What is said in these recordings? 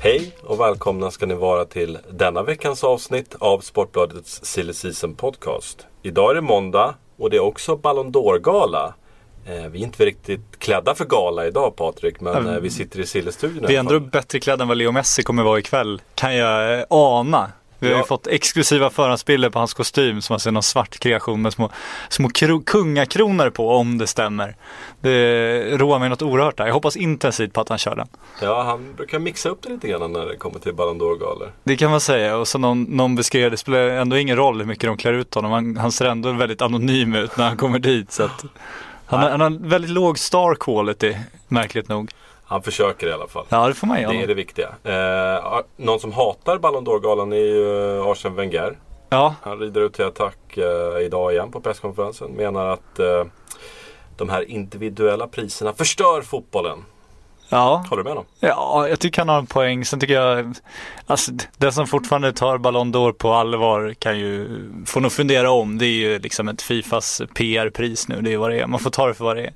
Hej och välkomna ska ni vara till denna veckans avsnitt av Sportbladets Silly Season Podcast. Idag är det måndag och det är också Ballon d'Or-gala. Eh, vi är inte riktigt klädda för gala idag Patrik, men Mm. vi sitter i Silly-studion i Vi är ändå bättre klädda än vad Leo Messi kommer vara ikväll. Kan jag eh, ana. Vi har Ja. ju fått exklusiva förhandsbilder på hans kostym som alltså är någon svart kreation med små, små kro- kungakronor på om det stämmer. Det roar mig något oerhört där. Jag hoppas intensivt på att han kör den. Ja, han brukar mixa upp det lite grann när det kommer till Ballon d'Or-galor. Det kan man säga. Och så någon, någon beskrev, det spelar ändå ingen roll hur mycket de klär ut honom. Han, han ser ändå väldigt anonym ut när han kommer dit. Så att, han, har- han har väldigt låg star quality, märkligt nog. Han försöker i alla fall. Ja, det får man ge Det är det viktiga. Eh, någon som hatar Ballon d'Or-galan är ju Arsene Wenger. Ja, Han rider ut till attack eh, idag igen på presskonferensen. Menar att eh, de här individuella priserna förstör fotbollen. Ja. Håller du med honom? Ja, jag tycker han har en poäng. Sen tycker jag, alltså den som fortfarande tar Ballon d'Or på allvar kan ju, får nog fundera om. Det är ju liksom ett Fifas PR-pris nu, det är vad det är. Man får ta det för vad det är.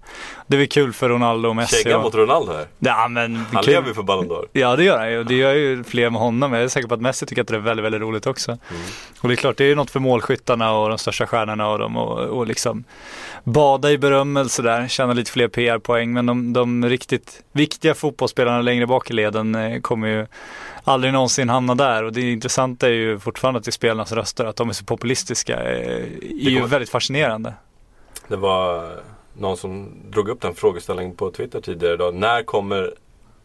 Det är väl kul för Ronaldo och Messi. Känga och- mot Ronaldo här. Ja, men Han kul. lever ju för Ballon d'Or. Ja det gör han ju det gör ju fler med honom. Jag är säker på att Messi tycker att det är väldigt, väldigt roligt också. Och det är klart, det är ju något för målskyttarna och de största stjärnorna och dem och, och liksom bada i berömmelse där, tjäna lite fler PR-poäng. Men de, de riktigt viktiga fotbollsspelarna längre bak i leden eh, kommer ju aldrig någonsin hamna där. Och det intressanta är ju fortfarande att det är spelarnas röster, att de är så populistiska, eh, är ju kommer- väldigt fascinerande. Det var någon som drog upp den frågeställningen på Twitter tidigare idag. När kommer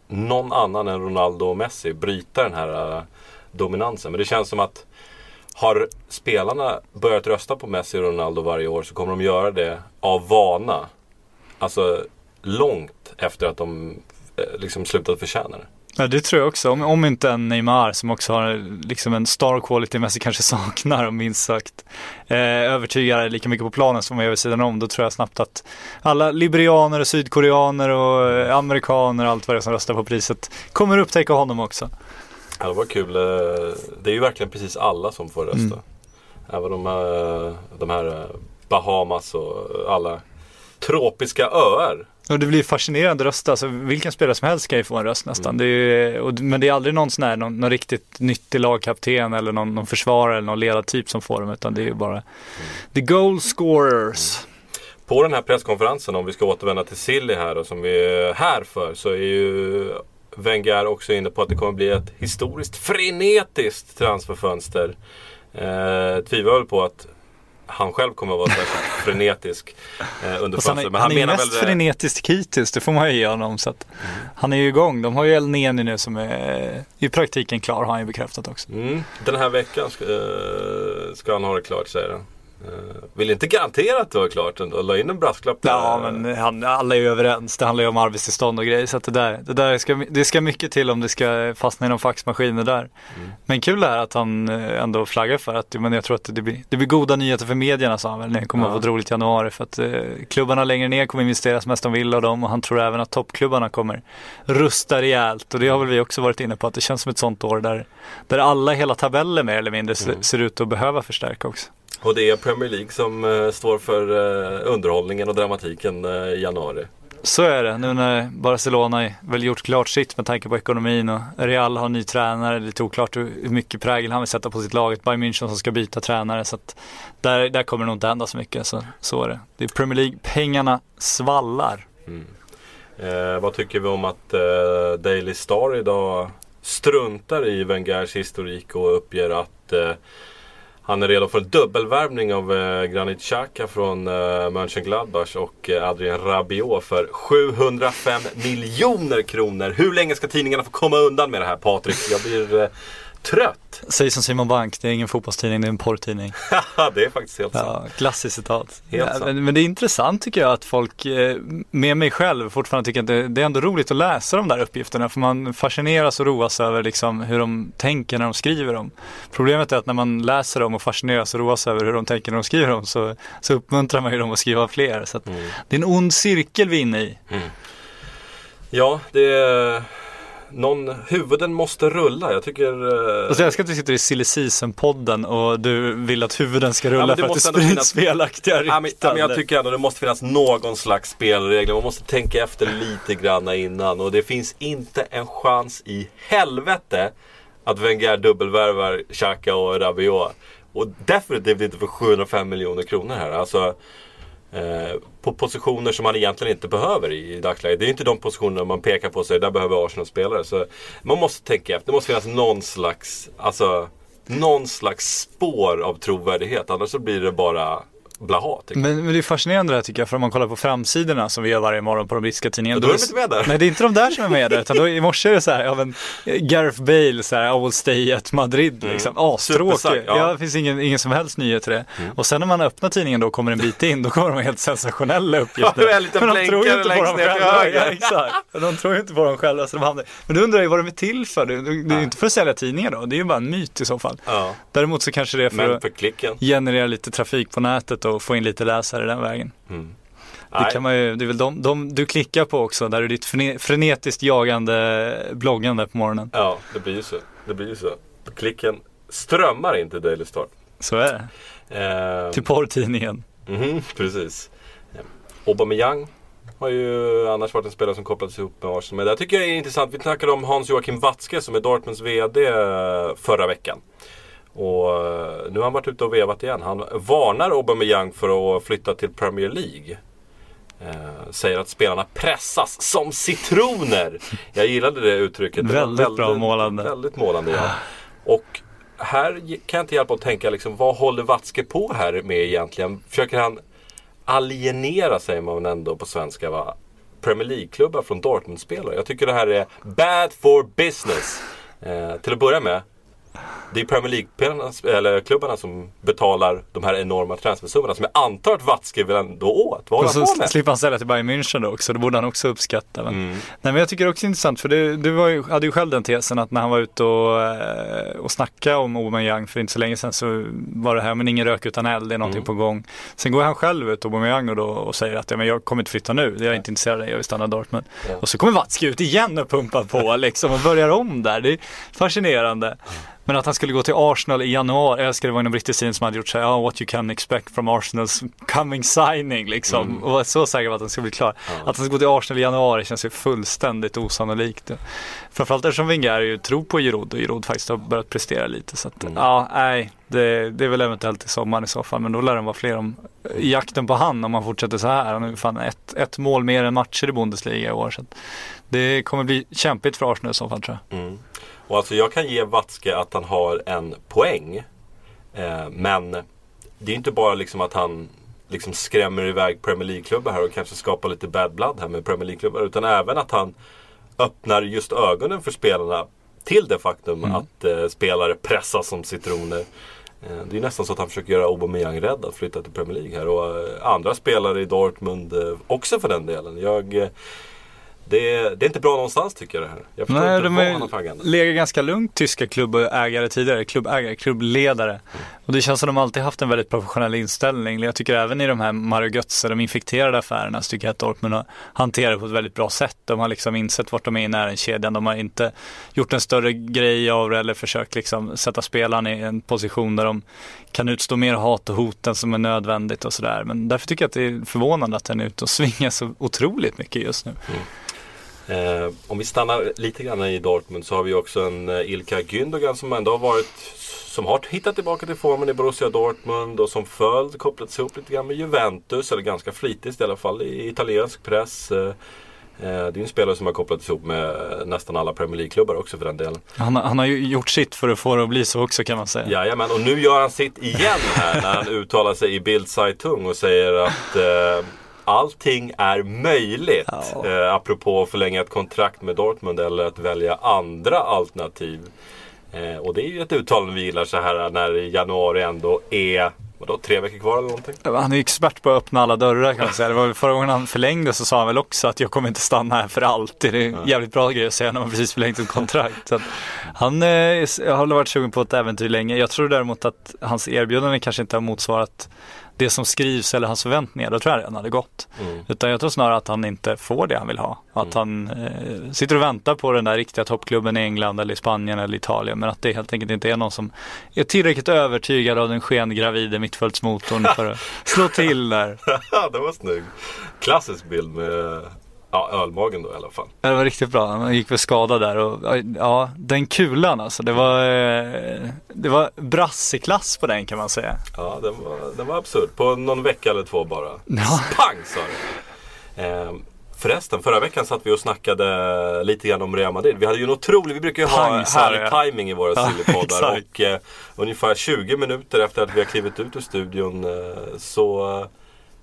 någon annan än Ronaldo och Messi bryta den här eh, dominansen? Men det känns som att har spelarna börjat rösta på Messi och Ronaldo varje år så kommer de göra det av vana. Alltså långt efter att de eh, liksom slutat förtjäna det. Ja det tror jag också, om, om inte en Neymar som också har liksom en star quality Messi kanske saknar om minst sagt. Eh, övertygar lika mycket på planen som man gör vid sidan om. Då tror jag snabbt att alla liberianer och sydkoreaner och eh, amerikaner och allt vad det är som röstar på priset kommer upptäcka honom också. Ja, det var kul. eh, Det är ju verkligen precis alla som får rösta. Mm. Även de här, de här eh, Bahamas och alla tropiska öar. Och det blir fascinerande röster, alltså vilken spelare som helst kan ju få en röst nästan. Mm. Det ju- och, men det är aldrig någon sån här, någon, någon riktigt nyttig lagkapten eller någon, någon försvarare eller någon ledartyp som får dem utan det är ju bara the goal scorers. På den här presskonferensen, om vi ska återvända till Silly här och som vi är här för, så är ju Wenger också inne på att det kommer bli ett historiskt frenetiskt transferfönster. Eh, tvivlar på att han själv kommer att vara särskilt frenetisk eh, under Fast han är, fönstret. Men han han, är menar mest väl... eh, frenetisk hittills, det får man ju ge honom. Så att Han är ju igång. De har ju El Neni nu som är i praktiken klar, har han ju bekräftat också. Mm, den här veckan ska, eh, ska han ha det klart säger han. Eh, vill inte garantera att det var klart ändå. La in en brasklapp där. Ja, men han, alla är ju överens. Det handlar ju om arbetstillstånd och grejer. Så det där, det där ska, det ska mycket till om det ska fastna i någon faxmaskiner där. Mm. Men kul det här att han eh, ändå flaggar för att men jag tror att det blir, det blir goda nyheter för medierna sa han väl. Det kommer Ja. att få ett roligt januari för att eh, klubbarna längre ner kommer investera som mest de vill av dem och han tror även att toppklubbarna kommer rusta rejält och det har väl vi också varit inne på att det känns som ett sånt år där, där alla hela tabellen mer eller mindre Mm. ser ut att behöva förstärka också. Och det är Premier League som eh, står för eh, underhållningen och dramatiken eh, i januari. Så är det, nu när Barcelona väl gjort klart sitt med tanke på ekonomin och Real har ny tränare. Det är lite oklart hur mycket prägel han vill sätta på sitt lag. Ett Bayern München som ska byta tränare. Så att där, där kommer det nog inte hända så mycket. Så, så är det. Det är Premier League, pengarna svallar. Eh, vad tycker vi om att eh, Daily Star idag struntar i Wengers historik och uppger att eh, han är redo för dubbelvärvning av eh, Granit Xhaka från eh, Mönchengladbach och eh, Adrien Rabiot för 705 miljoner kronor. Hur länge ska tidningarna få komma undan med det här Patrik? Jag blir eh, trött. Säg som Simon Bank, det är ingen fotbollstidning, det är en porrtidning. det är faktiskt helt sant. Ja, klassiskt citat. Helt Ja, sant. men, men det är intressant tycker jag att folk, eh, med mig själv, fortfarande tycker att det, det är ändå roligt att läsa de där uppgifterna. För man fascineras och roas över liksom hur de tänker när de skriver dem. Problemet är att när man läser dem och fascineras och roas över hur de tänker när de skriver dem så, så uppmuntrar man ju dem att skriva fler. Så att Mm. Det är en ond cirkel vi är inne i. Ja, det är... Någon, huvuden måste rulla. Jag tycker... eh, Alltså jag älskar att vi sitter i Silly Season-podden och du vill att huvuden ska rulla det för att det sprids finnas- felaktiga Ja, men, rykten. ja, men jag tycker ändå det måste finnas någon slags spelregler. Man måste tänka efter lite grann innan. Och det finns inte en chans i helvete att Wenger dubbelvärvar Xhaka och Rabiot. Och definitivt inte för 705 miljoner kronor här. Alltså, Eh, på positioner som man egentligen inte behöver i, dagsläget. Det är inte de positionerna man pekar på och säger där behöver Arsenal spelare. Så man måste tänka efter. Det måste finnas någon slags, alltså, någon slags spår av trovärdighet. Annars så blir det bara blaha. Men, men det är fascinerande det här tycker jag, för om man kollar på framsidorna som vi gör varje morgon på de brittiska tidningarna. Då är de inte med där. Nej, det är inte de där som är med där, utan då, i morse är det så här, ja men Gareth Bale, så här, I will stay at Madrid, liksom. Astråkig. Ja. ja. det finns ingen, ingen som helst nyhet till det. Och sen när man öppnar tidningen då kommer en bit in, då kommer de helt sensationella uppgifter. Ja, det är en Men de tror ju inte på dem själva. höger. Ja, exakt. De tror ju inte på dem själva, så de hamnar. Men då undrar jag vad de är till för. Det, det är ju inte för att sälja tidningar då, det är ju bara en myt i så fall. Ja. Däremot så kanske det är för Men att för klicken. generera lite trafik på nätet och få in lite läsare den vägen. Det, Nej. kan man ju, det är väl de, de du klickar på också, där är ditt frene- frenetiskt jagande bloggande på morgonen. Ja, det blir ju så. Det blir ju så. Klicken strömmar inte Daily Star. Så är det. Eh, Till porrtidningen. mhm, precis. Aubameyang har ju annars varit en spelare som kopplats ihop med Arsenal. Men det här tycker jag är intressant. Vi snackade om Hans-Joakim Watzke som är Dortmunds VD eh, förra veckan. Och eh, nu har han varit ute och vevat igen. Han varnar Aubameyang för att flytta till Premier League. Eh, säger att spelarna pressas som citroner. Jag gillade det uttrycket. Det var Väldigt bra målande. Väldigt målande ja. Och här kan jag inte hjälpa att tänka liksom, vad håller Watzke på här med egentligen? Försöker han alienera, säger man ändå på svenska, va? Premier League-klubbar från Dortmund-spelare. Jag tycker det här är bad for business. Eh, till att börja med, det är Premier League-klubbarna som betalar de här enorma transfersummorna som jag antar att Watzke vill ändå åt. Vad Och han så slipper han sälja till Bayern München då också, det borde han också uppskatta. Men, Mm. nej, men jag tycker det är också intressant, för det, du var ju, hade ju själv den tesen att när han var ute och, eh, och snackade om Aubameyang för inte så länge sedan så var det här, men ingen rök utan eld, det är någonting Mm. på gång. Sen går han själv ut, Aubameyang, och, då, och säger att ja, men jag kommer inte flytta nu, jag är inte intresserad av jag vill stanna i Dortmund. Ja. Och så kommer Watzke ut igen och pumpar på liksom och börjar om där. Det är fascinerande. Men att han skulle gå till Arsenal i januari, jag älskar det var en brittisk tidning som hade gjort så här, ja, what you can expect from Arsenals coming signing liksom. Och var så säker på att han skulle bli klar. Att han ska gå till Arsenal i januari känns ju fullständigt osannolikt. Framförallt eftersom Wenger ju tror på Giroud och Giroud faktiskt har börjat prestera lite. Så att, ja, nej, det, det är väl eventuellt i sommar i så fall. Men då lär det vara fler om i jakten på han om han fortsätter så här. Han har ju fan ett, ett mål mer än matcher i Bundesliga i år. Så det kommer bli kämpigt för Arsenal i så fall tror jag. Mm. Och alltså jag kan ge Watzke att han har en poäng. Eh, men det är inte bara liksom att han liksom skrämmer iväg Premier League-klubbar här och kanske skapar lite bad blood här med Premier League-klubbar. Utan även att han öppnar just ögonen för spelarna till det faktum att eh, spelare pressas som citroner. Eh, det är nästan så att han försöker göra Aubameyang rädd att flytta till Premier League här. Och eh, andra spelare i Dortmund eh, också för den delen. Jag, eh, det, är- det är inte bra någonstans tycker jag det här. Jag förstår Nej, inte de vad han har för agenda. legat ganska lugnt tyska klubbägare tidigare, klubbägare, klubbledare. Och det känns som de alltid haft en väldigt professionell inställning. Jag tycker även i de här Mario Götze, de infekterade affärerna, så tycker jag att Dortmund har hanterat det på ett väldigt bra sätt. De har liksom insett vart de är i näringskedjan. De har inte gjort en större grej av det eller försökt liksom sätta spelarna i en position där de kan utstå mer hat och hot än som är nödvändigt och sådär. Men därför tycker jag att det är förvånande att den är ute och svingar så otroligt mycket just nu. Eh, om vi stannar lite grann i Dortmund så har vi också en eh, Ilkay Gündogan som ändå har varit som har hittat tillbaka till formen i Borussia Dortmund och som följd kopplats ihop lite grann med Juventus, eller ganska flitigt i alla fall i italiensk press. Eh, eh, det är en spelare som har kopplats ihop med nästan alla Premier League-klubbar också för den delen. Han, har- han har ju gjort sitt för att få det att bli så också kan man säga. Jajamän, och nu gör han sitt igen här när han uttalar sig i Bild Zeitung och säger att eh, allting är möjligt. Ja. Eh, apropå att förlänga ett kontrakt med Dortmund eller att välja andra alternativ. Eh, och det är ju ett uttalande vi gillar så här när januari ändå är Vadå, tre veckor kvar eller någonting? Han är ju expert på att öppna alla dörrar kan man säga. Det var väl förra gången han förlängde så sa han väl också att jag kommer inte stanna här för alltid. Det är en jävligt bra grej att säga när man precis förlängt ett kontrakt. Så att han eh, har varit sugen på ett äventyr länge. Jag tror däremot att hans erbjudande kanske inte har motsvarat det som skrivs eller hans förväntningar. Då tror jag han hade gått. Mm. Utan jag tror snarare att han inte får det han vill ha. Att han eh, sitter och väntar på den där riktiga toppklubben i England eller i Spanien eller Italien. Men att det helt enkelt inte är någon som är tillräckligt övertygad av den skengravide mittfältsmotorn för att slå till där. Det var snygg. Klassisk bild med ja, ölmagen då i alla fall. Ja, Det var riktigt bra. Han gick väl skadad där och ja, den kulan alltså. Det var, eh, det var brasseklass på den kan man säga. Ja, den var, den var absurd. På någon vecka eller två bara. Ja. Pang sa det. Ehm, förresten, förra veckan satt vi och snackade lite grann om Real Madrid. Vi hade ju en otrolig, vi brukar ju ha Pang, härlig timing i våra Ja, sillypoddar. och eh, ungefär 20 minuter efter att vi har klivit ut ur studion eh, så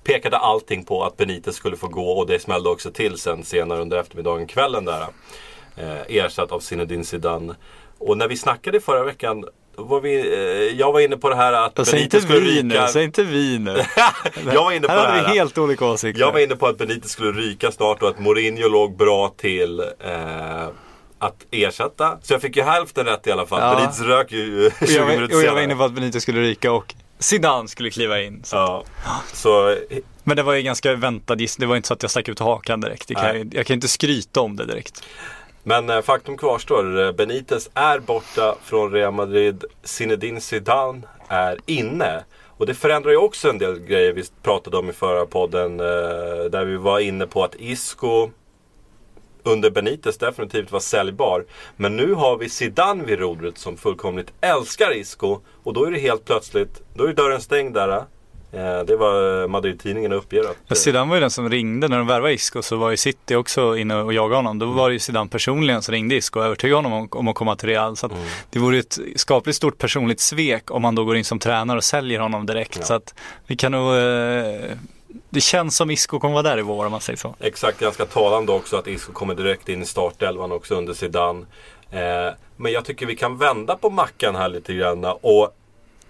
pekade allting på att Benitez skulle få gå och det smällde också till sen senare under eftermiddagen, kvällen där. Eh, ersatt av Zinedine Zidane. Och när vi snackade förra veckan var vi, eh, jag var inne på det här att säg inte Benitez skulle ryka. säg inte vi nu. jag var inne på Här det här. vi helt olika åsikter. Jag var inne på att Benitez skulle ryka snart och att Mourinho låg bra till eh, att ersätta. Så jag fick ju hälften rätt i alla fall. Ja. Benitez rök ju 20 och jag, minuter var- och senare. jag var inne på att Benito skulle ryka och Zidane skulle kliva in. Så. Ja. Så Men det var ju ganska väntad giss. Det var inte så att jag stack ut hakan direkt. Det kan jag, jag kan inte skryta om det direkt. Men eh, faktum kvarstår. Eh, Benitez är borta från Real Madrid. Zinedine Zidane är inne. Och det förändrar ju också en del grejer vi pratade om i förra podden. eh, Där vi var inne på att Isco under Benitez definitivt var säljbar. Men nu har vi Zidane vid rodret som fullkomligt älskar Isco. Och då är det helt plötsligt, då är dörren stängd där. Eh, Det var Madrid-tidningen uppger att... Ja, Zidane var ju den som ringde när de värvade Isco så var ju City också inne och jagade honom. Då var det ju Zidane personligen som ringde Isco och övertygade honom om, om att komma till Real. Så att det vore ett skapligt stort personligt svek om man då går in som tränare och säljer honom direkt. Ja. Så att vi kan nog, eh, det känns som Isco kommer vara där i vår om man säger så. Exakt, ganska talande också att Isco kommer direkt in i startelvan också under Zidane. Eh, men jag tycker vi kan vända på mackan här lite grann och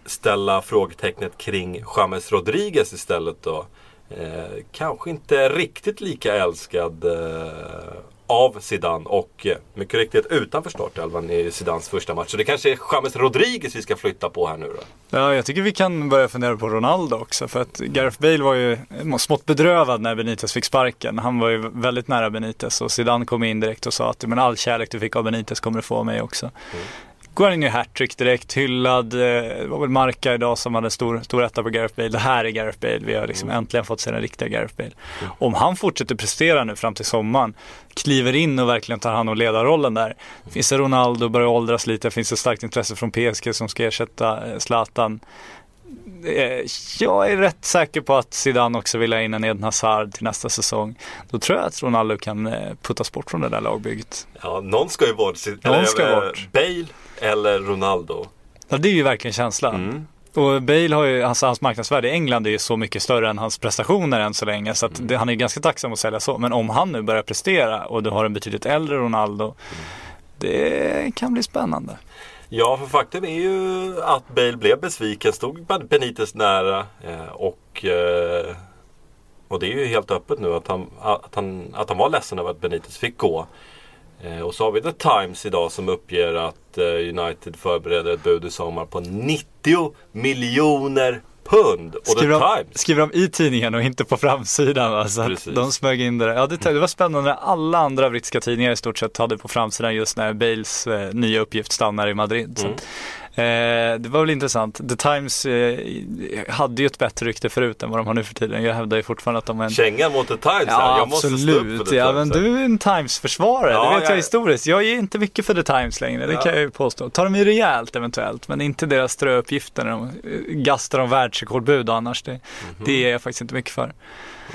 ställa frågetecknet kring James Rodriguez istället då. Eh, kanske inte riktigt lika älskad eh, av Zidane och eh, mycket riktigt utanför startelvan i Zidans första match. Så det kanske är James Rodriguez vi ska flytta på här nu då. Ja, jag tycker vi kan börja fundera på Ronaldo också. För att Gareth Bale var ju smått bedrövad när Benitez fick sparken. Han var ju väldigt nära Benitez och Zidane kom in direkt och sa att men all kärlek du fick av Benitez kommer du få av mig också. Går han in i hattrick direkt, hyllad. eh, Det var väl Marca idag som hade stor, stor etta på Gareth Bale. Det här är Gareth Bale. Vi har liksom äntligen fått se den riktiga Gareth Bale. Om han fortsätter prestera nu fram till sommaren, kliver in och verkligen tar hand om ledarrollen där. Finns det Ronaldo, börjar åldras lite, finns det starkt intresse från PSG som ska ersätta eh, Zlatan. Eh, Jag är rätt säker på att Zidane också vill ha in en Eden Hazard till nästa säsong. Då tror jag att Ronaldo kan puttas bort från det där lagbygget. Ja, någon ska ju bort. Någon ska bort. Bale eller Ronaldo. Ja, det är ju verkligen känslan. Mm. Och Bale har ju, alltså, hans marknadsvärde i England är ju så mycket större än hans prestationer än så länge. Så att det, han är ganska tacksam att sälja så. Men om han nu börjar prestera och du har en betydligt äldre Ronaldo. Det kan bli spännande. Ja, för faktum är ju att Bale blev besviken. Stod Benitez nära. Eh, och, eh, och det är ju helt öppet nu att han, att han, att han var ledsen över att Benitez fick gå. Eh, och så har vi The Times idag som uppger att eh, United förbereder ett bud i sommar på 90 miljoner pund. Och The Skriver de, Times skriver de i tidningen och inte på framsidan. Va? Så att de smög in det där. Ja, det, det var spännande när alla andra brittiska tidningar i stort sett hade på framsidan just när Bales eh, nya uppgift stannar i Madrid. Så Mm. Eh, det var väl intressant. The Times eh, hade ju ett bättre rykte förut än vad de har nu för tiden. Jag hävdar ju fortfarande att de är en Kängan mot The Times här. Ja Jag måste absolut, The ja, men här. du är en Times-försvarare, Ja, det vet jag jag- historiskt. Jag är inte mycket för The Times längre, det Ja. kan jag ju påstå. Tar de ju rejält eventuellt, men inte deras ströuppgifter när de eh, gastar om världsrekordbud annars. Det, Mhm. det är jag faktiskt inte mycket för.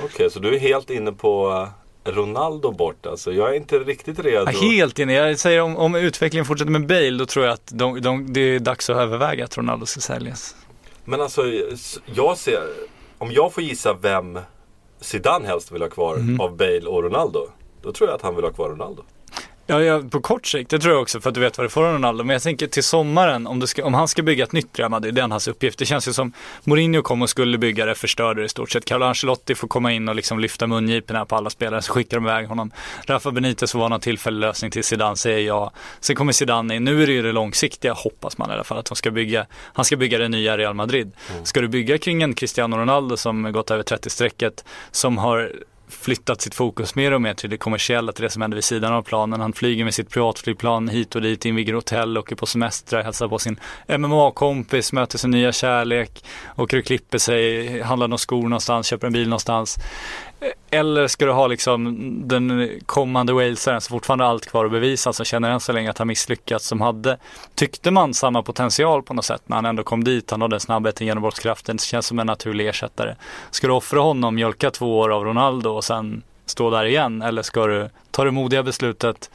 Okej, så du är helt inne på Ronaldo bort alltså. Jag är inte riktigt redo. Ja, helt inne, jag säger om, om utvecklingen fortsätter med Bale, då tror jag att de, de, det är dags att överväga att Ronaldo ska säljas. Men alltså, jag ser, om jag får gissa vem Zidane helst vill ha kvar Mhm. av Bale och Ronaldo. Då tror jag att han vill ha kvar Ronaldo. Ja, ja, på kort sikt, det tror jag också för att du vet vad du får av Ronaldo. Men jag tänker till sommaren, om, ska, om han ska bygga ett nytt Real Madrid, det är hans uppgift. Det känns ju som Mourinho kom och skulle bygga det, förstörde det i stort sett. Carlo Ancelotti får komma in och liksom lyfta mungiporna på alla spelare, så skickar de iväg honom. Rafa Benitez får vara någon tillfällig lösning till Zidane, säger jag. Sen kommer Zidane in, nu är det ju det långsiktiga, hoppas man i alla fall, att de ska bygga, han ska bygga det nya Real Madrid. Ska du bygga kring en Cristiano Ronaldo som gått över 30-strecket, som har flyttat sitt fokus mer och mer till det kommersiella, till det som händer vid sidan av planen. Han flyger med sitt privatflygplan hit och dit, inviger hotell, åker på semestrar, hälsar på sin MMA-kompis, möter sin nya kärlek, åker och klipper sig, handlar några skor någonstans, köper en bil någonstans. Eller ska du ha liksom den kommande walesaren som fortfarande har allt kvar att bevisa, som känner än så länge att han misslyckats, som hade, tyckte man, samma potential på något sätt när han ändå kom dit. Han hade snabbheten, genombrottskraften, det känns som en naturlig ersättare. Ska du offra honom, mjölka två år av Ronaldo och sen stå där igen? Eller ska du ta det modiga beslutet,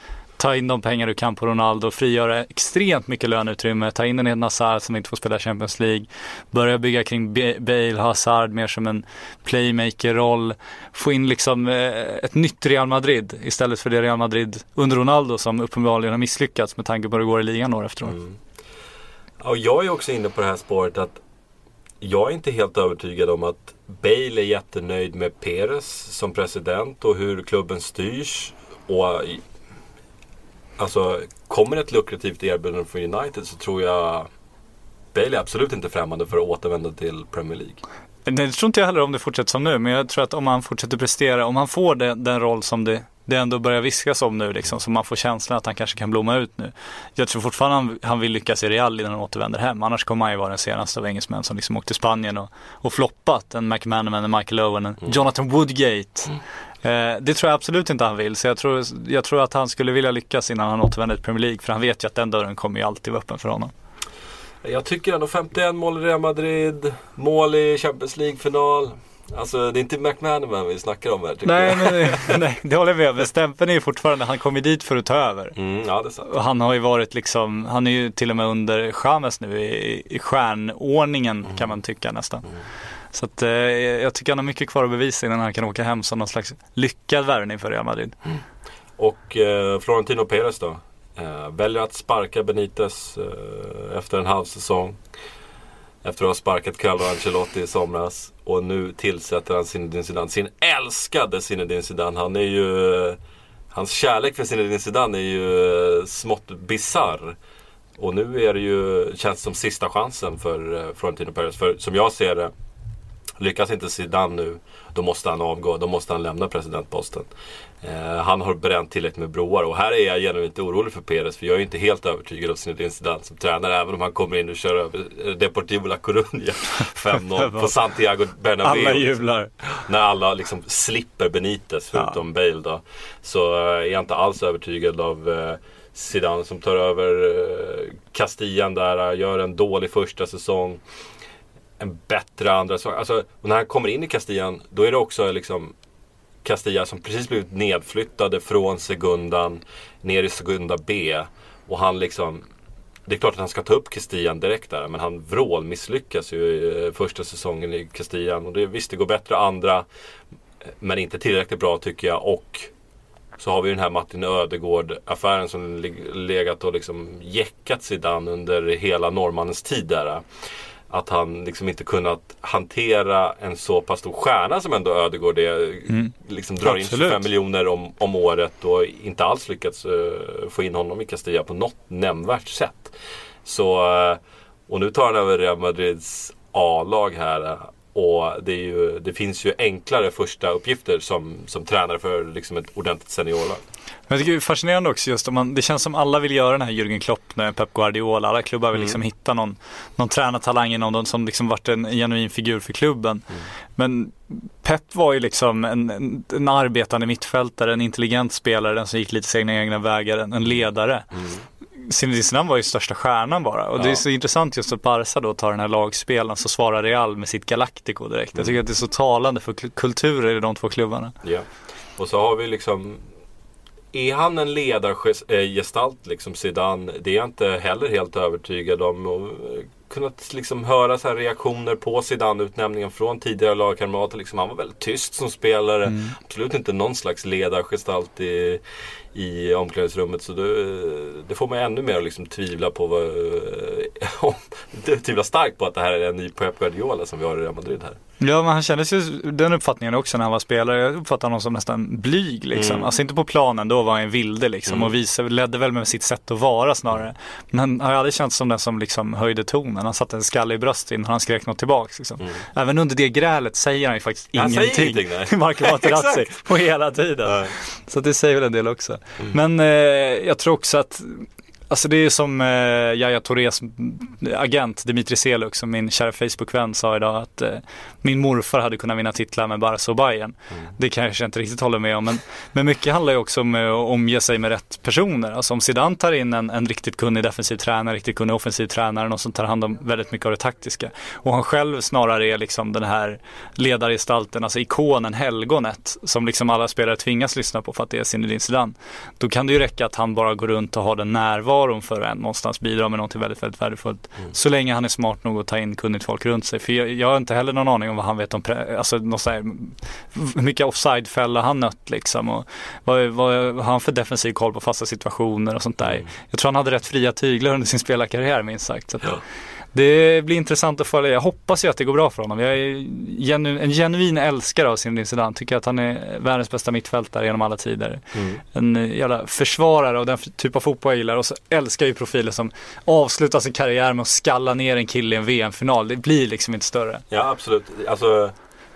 ta in de pengar du kan på Ronaldo, frigöra extremt mycket löneutrymme, ta in en Eden Hazard som inte får spela Champions League, börja bygga kring Bale, Hazard mer som en playmaker-roll, få in liksom eh, ett nytt Real Madrid istället för det Real Madrid under Ronaldo som uppenbarligen har misslyckats med tanke på hur det går i ligan år efter år. Mm. Och jag är också inne på det här spåret att jag är inte helt övertygad om att Bale är jättenöjd med Perez som president och hur klubben styrs. Och Alltså, kommer ett lukrativt erbjudande från United så tror jag Bale är absolut inte främmande för att återvända till Premier League. Det tror inte jag heller om det fortsätter som nu, men jag tror att om han fortsätter prestera, om han får den, den roll som det, det ändå börjar viskas om nu, liksom, så man får känslan att han kanske kan blomma ut nu. Jag tror fortfarande han, han vill lyckas i Real innan han återvänder hem, annars kommer han ju vara den senaste av engelsmän som liksom åkt till Spanien och, och floppat. En McManaman, en Michael Owen, en Jonathan Woodgate. Eh, det tror jag absolut inte han vill, så jag tror, jag tror att han skulle vilja lyckas innan han återvänder till Premier League, för han vet ju att den dörren kommer ju alltid vara öppen för honom. Jag tycker ändå 51 mål i Real Madrid, mål i Champions League-final. Alltså det är inte McManaman vi snackar om här tycker Nej, jag. men, nej, det håller jag med om. Men stämpeln är ju fortfarande, han kom ju dit för att ta över. Mm, ja, det är sant. Och han har ju varit liksom, han är ju till och med under Chamez nu i, i stjärnordningen kan man tycka nästan. Så att eh, jag tycker han har mycket kvar att bevisa innan han kan åka hem som någon slags lyckad värvning för Real Madrid. Mm. Och eh, Florentino Perez då? Eh, väljer att sparka Benitez eh, efter en halv säsong. Efter att ha sparkat Carlo Ancelotti i somras. Och nu tillsätter han Zinedine Zidane. Sin älskade Zinedine Zidane. Han är ju... eh, Hans kärlek för Zinedine Zidane är ju eh, smått bizarr. Och nu är det ju, känns som sista chansen för eh, Florentino Perez. För som jag ser det, lyckas inte Zidane nu, då måste han avgå. Då måste han lämna presidentposten. Eh, han har bränt tillräckligt med broar och här är jag genuint orolig för Perez för jag är inte helt övertygad av Zinedine Zidane som tränare även om han kommer in och kör över eh, Deportivo La Coruña 5-0 på Santiago Bernabéu. Alla jublar. När alla liksom slipper Benitez förutom Bale då. Så eh, är jag inte alls övertygad av eh, Zidane som tar över eh, Castillan där, gör en dålig första säsong. En bättre andra säsong. Alltså, och när han kommer in i Castillan, då är det också liksom Castilla som precis blivit nedflyttade från Segundan ner i Segunda B. Och han liksom det är klart att han ska ta upp Castillan direkt där, men han vrål misslyckas ju i första säsongen i Castillan. Och det, visst, det går bättre andra, men inte tillräckligt bra tycker jag. Och så har vi den här Martin Ödegård-affären som legat och liksom jäckat Zidane under hela norrmannens tid där. Att han liksom inte kunnat hantera en så pass stor stjärna som ändå Ödegård är. Liksom drar in Absolut. 25 miljoner om, om året och inte alls lyckats eh, få in honom i Castilla på något nämnvärt sätt. Så, eh, och nu tar han över Real Madrids A-lag här. Och det, ju, det finns ju enklare första uppgifter som, som tränare för liksom ett ordentligt seniorlag. Men jag tycker det är fascinerande också just om man, det känns som alla vill göra den här Jürgen Klopp nu, Pep Guardiola. Alla klubbar vill liksom hitta någon, någon tränartalang inom dem som liksom varit en genuin figur för klubben. Men Pep var ju liksom en, en, en arbetande mittfältare, en intelligent spelare, den som gick lite sina egna vägar, en, en ledare. Zinedine Zidane var ju största stjärnan bara. Och det är Ja. så intressant just att Barca då tar den här lagspelen så svarar Real med sitt Galactico direkt. Jag tycker att det är så talande för kul- kulturer i de två klubbarna. Ja. Och så har vi liksom är han en ledargestalt, liksom Zidane? Det är jag inte heller helt övertygad om. Och eh, kunnat liksom höra så reaktioner på Zidane-utnämningen från tidigare lagkamrater. Liksom, han var väldigt tyst som spelare. Absolut inte någon slags ledargestalt i, i omklädningsrummet. Så det, det får mig ännu mer att liksom tvivla på vad, om, tvivla starkt på att det här är en ny Pep Guardiola som vi har i Real Madrid här. Ja, men han kändes ju den uppfattningen också när han var spelare. Jag uppfattade honom som nästan blyg liksom. Mm. Alltså inte på planen, då var han en vilde liksom. Och visade, ledde väl med sitt sätt att vara snarare. Men han har aldrig känts som den som liksom höjde tonen. Han satte en skalle i bröstet innan han skrek något tillbaks. Liksom. Även under det grälet säger han ju faktiskt Mm. Han säger ingenting. ingenting, nej. Marco Materazzi. På hela tiden. Nej. Så det säger väl en del också. Mm. Men eh, jag tror också att Alltså det är som eh, Yahya Tourés agent Dimitri Seluk som min kära Facebook-vän sa idag att eh, min morfar hade kunnat vinna titlar med Barca och Bayern. Det kanske jag inte riktigt håller med om men, men mycket handlar ju också om eh, att omge sig med rätt personer. Alltså om Zidane tar in en, en riktigt kunnig defensiv tränare, riktigt kunnig offensiv tränare, någon som tar hand om väldigt mycket av det taktiska. Och han själv snarare är liksom den här ledargestalten, alltså ikonen, helgonet som liksom alla spelare tvingas lyssna på för att det är Zinedine Zidane. Då kan det ju räcka att han bara går runt och har den närvaron för en någonstans bidra med någonting väldigt, väldigt värdefullt. Så länge han är smart nog att ta in kunnigt folk runt sig. För jag, jag har inte heller någon aning om vad han vet om, pre- alltså något så här, hur mycket offside-fälla han nött liksom. Och vad, vad har han för defensiv koll på fasta situationer och sånt där. Jag tror han hade rätt fria tyglar under sin spelarkarriär minst sagt. Så att, Det blir intressant att följa. Jag hoppas ju att det går bra för honom. Jag är genu, en genuin älskare av Zinedine Zidane. Tycker att han är världens bästa mittfältare genom alla tider. En eh, jävla försvarare av den typ av fotboll jag gillar. Och så älskar jag ju profiler som avslutar sin karriär med att skalla ner en kille i en VM-final. Det blir liksom inte större. Ja, absolut. Alltså,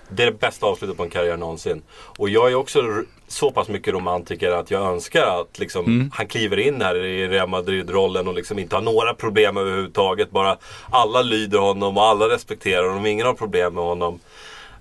det är det bästa avslutet på en karriär någonsin. Och jag är också så pass mycket romantiker att jag önskar att liksom, han kliver in här i Real Madrid-rollen och liksom inte har några problem överhuvudtaget. Bara alla lyder honom och alla respekterar honom. Ingen har problem med honom.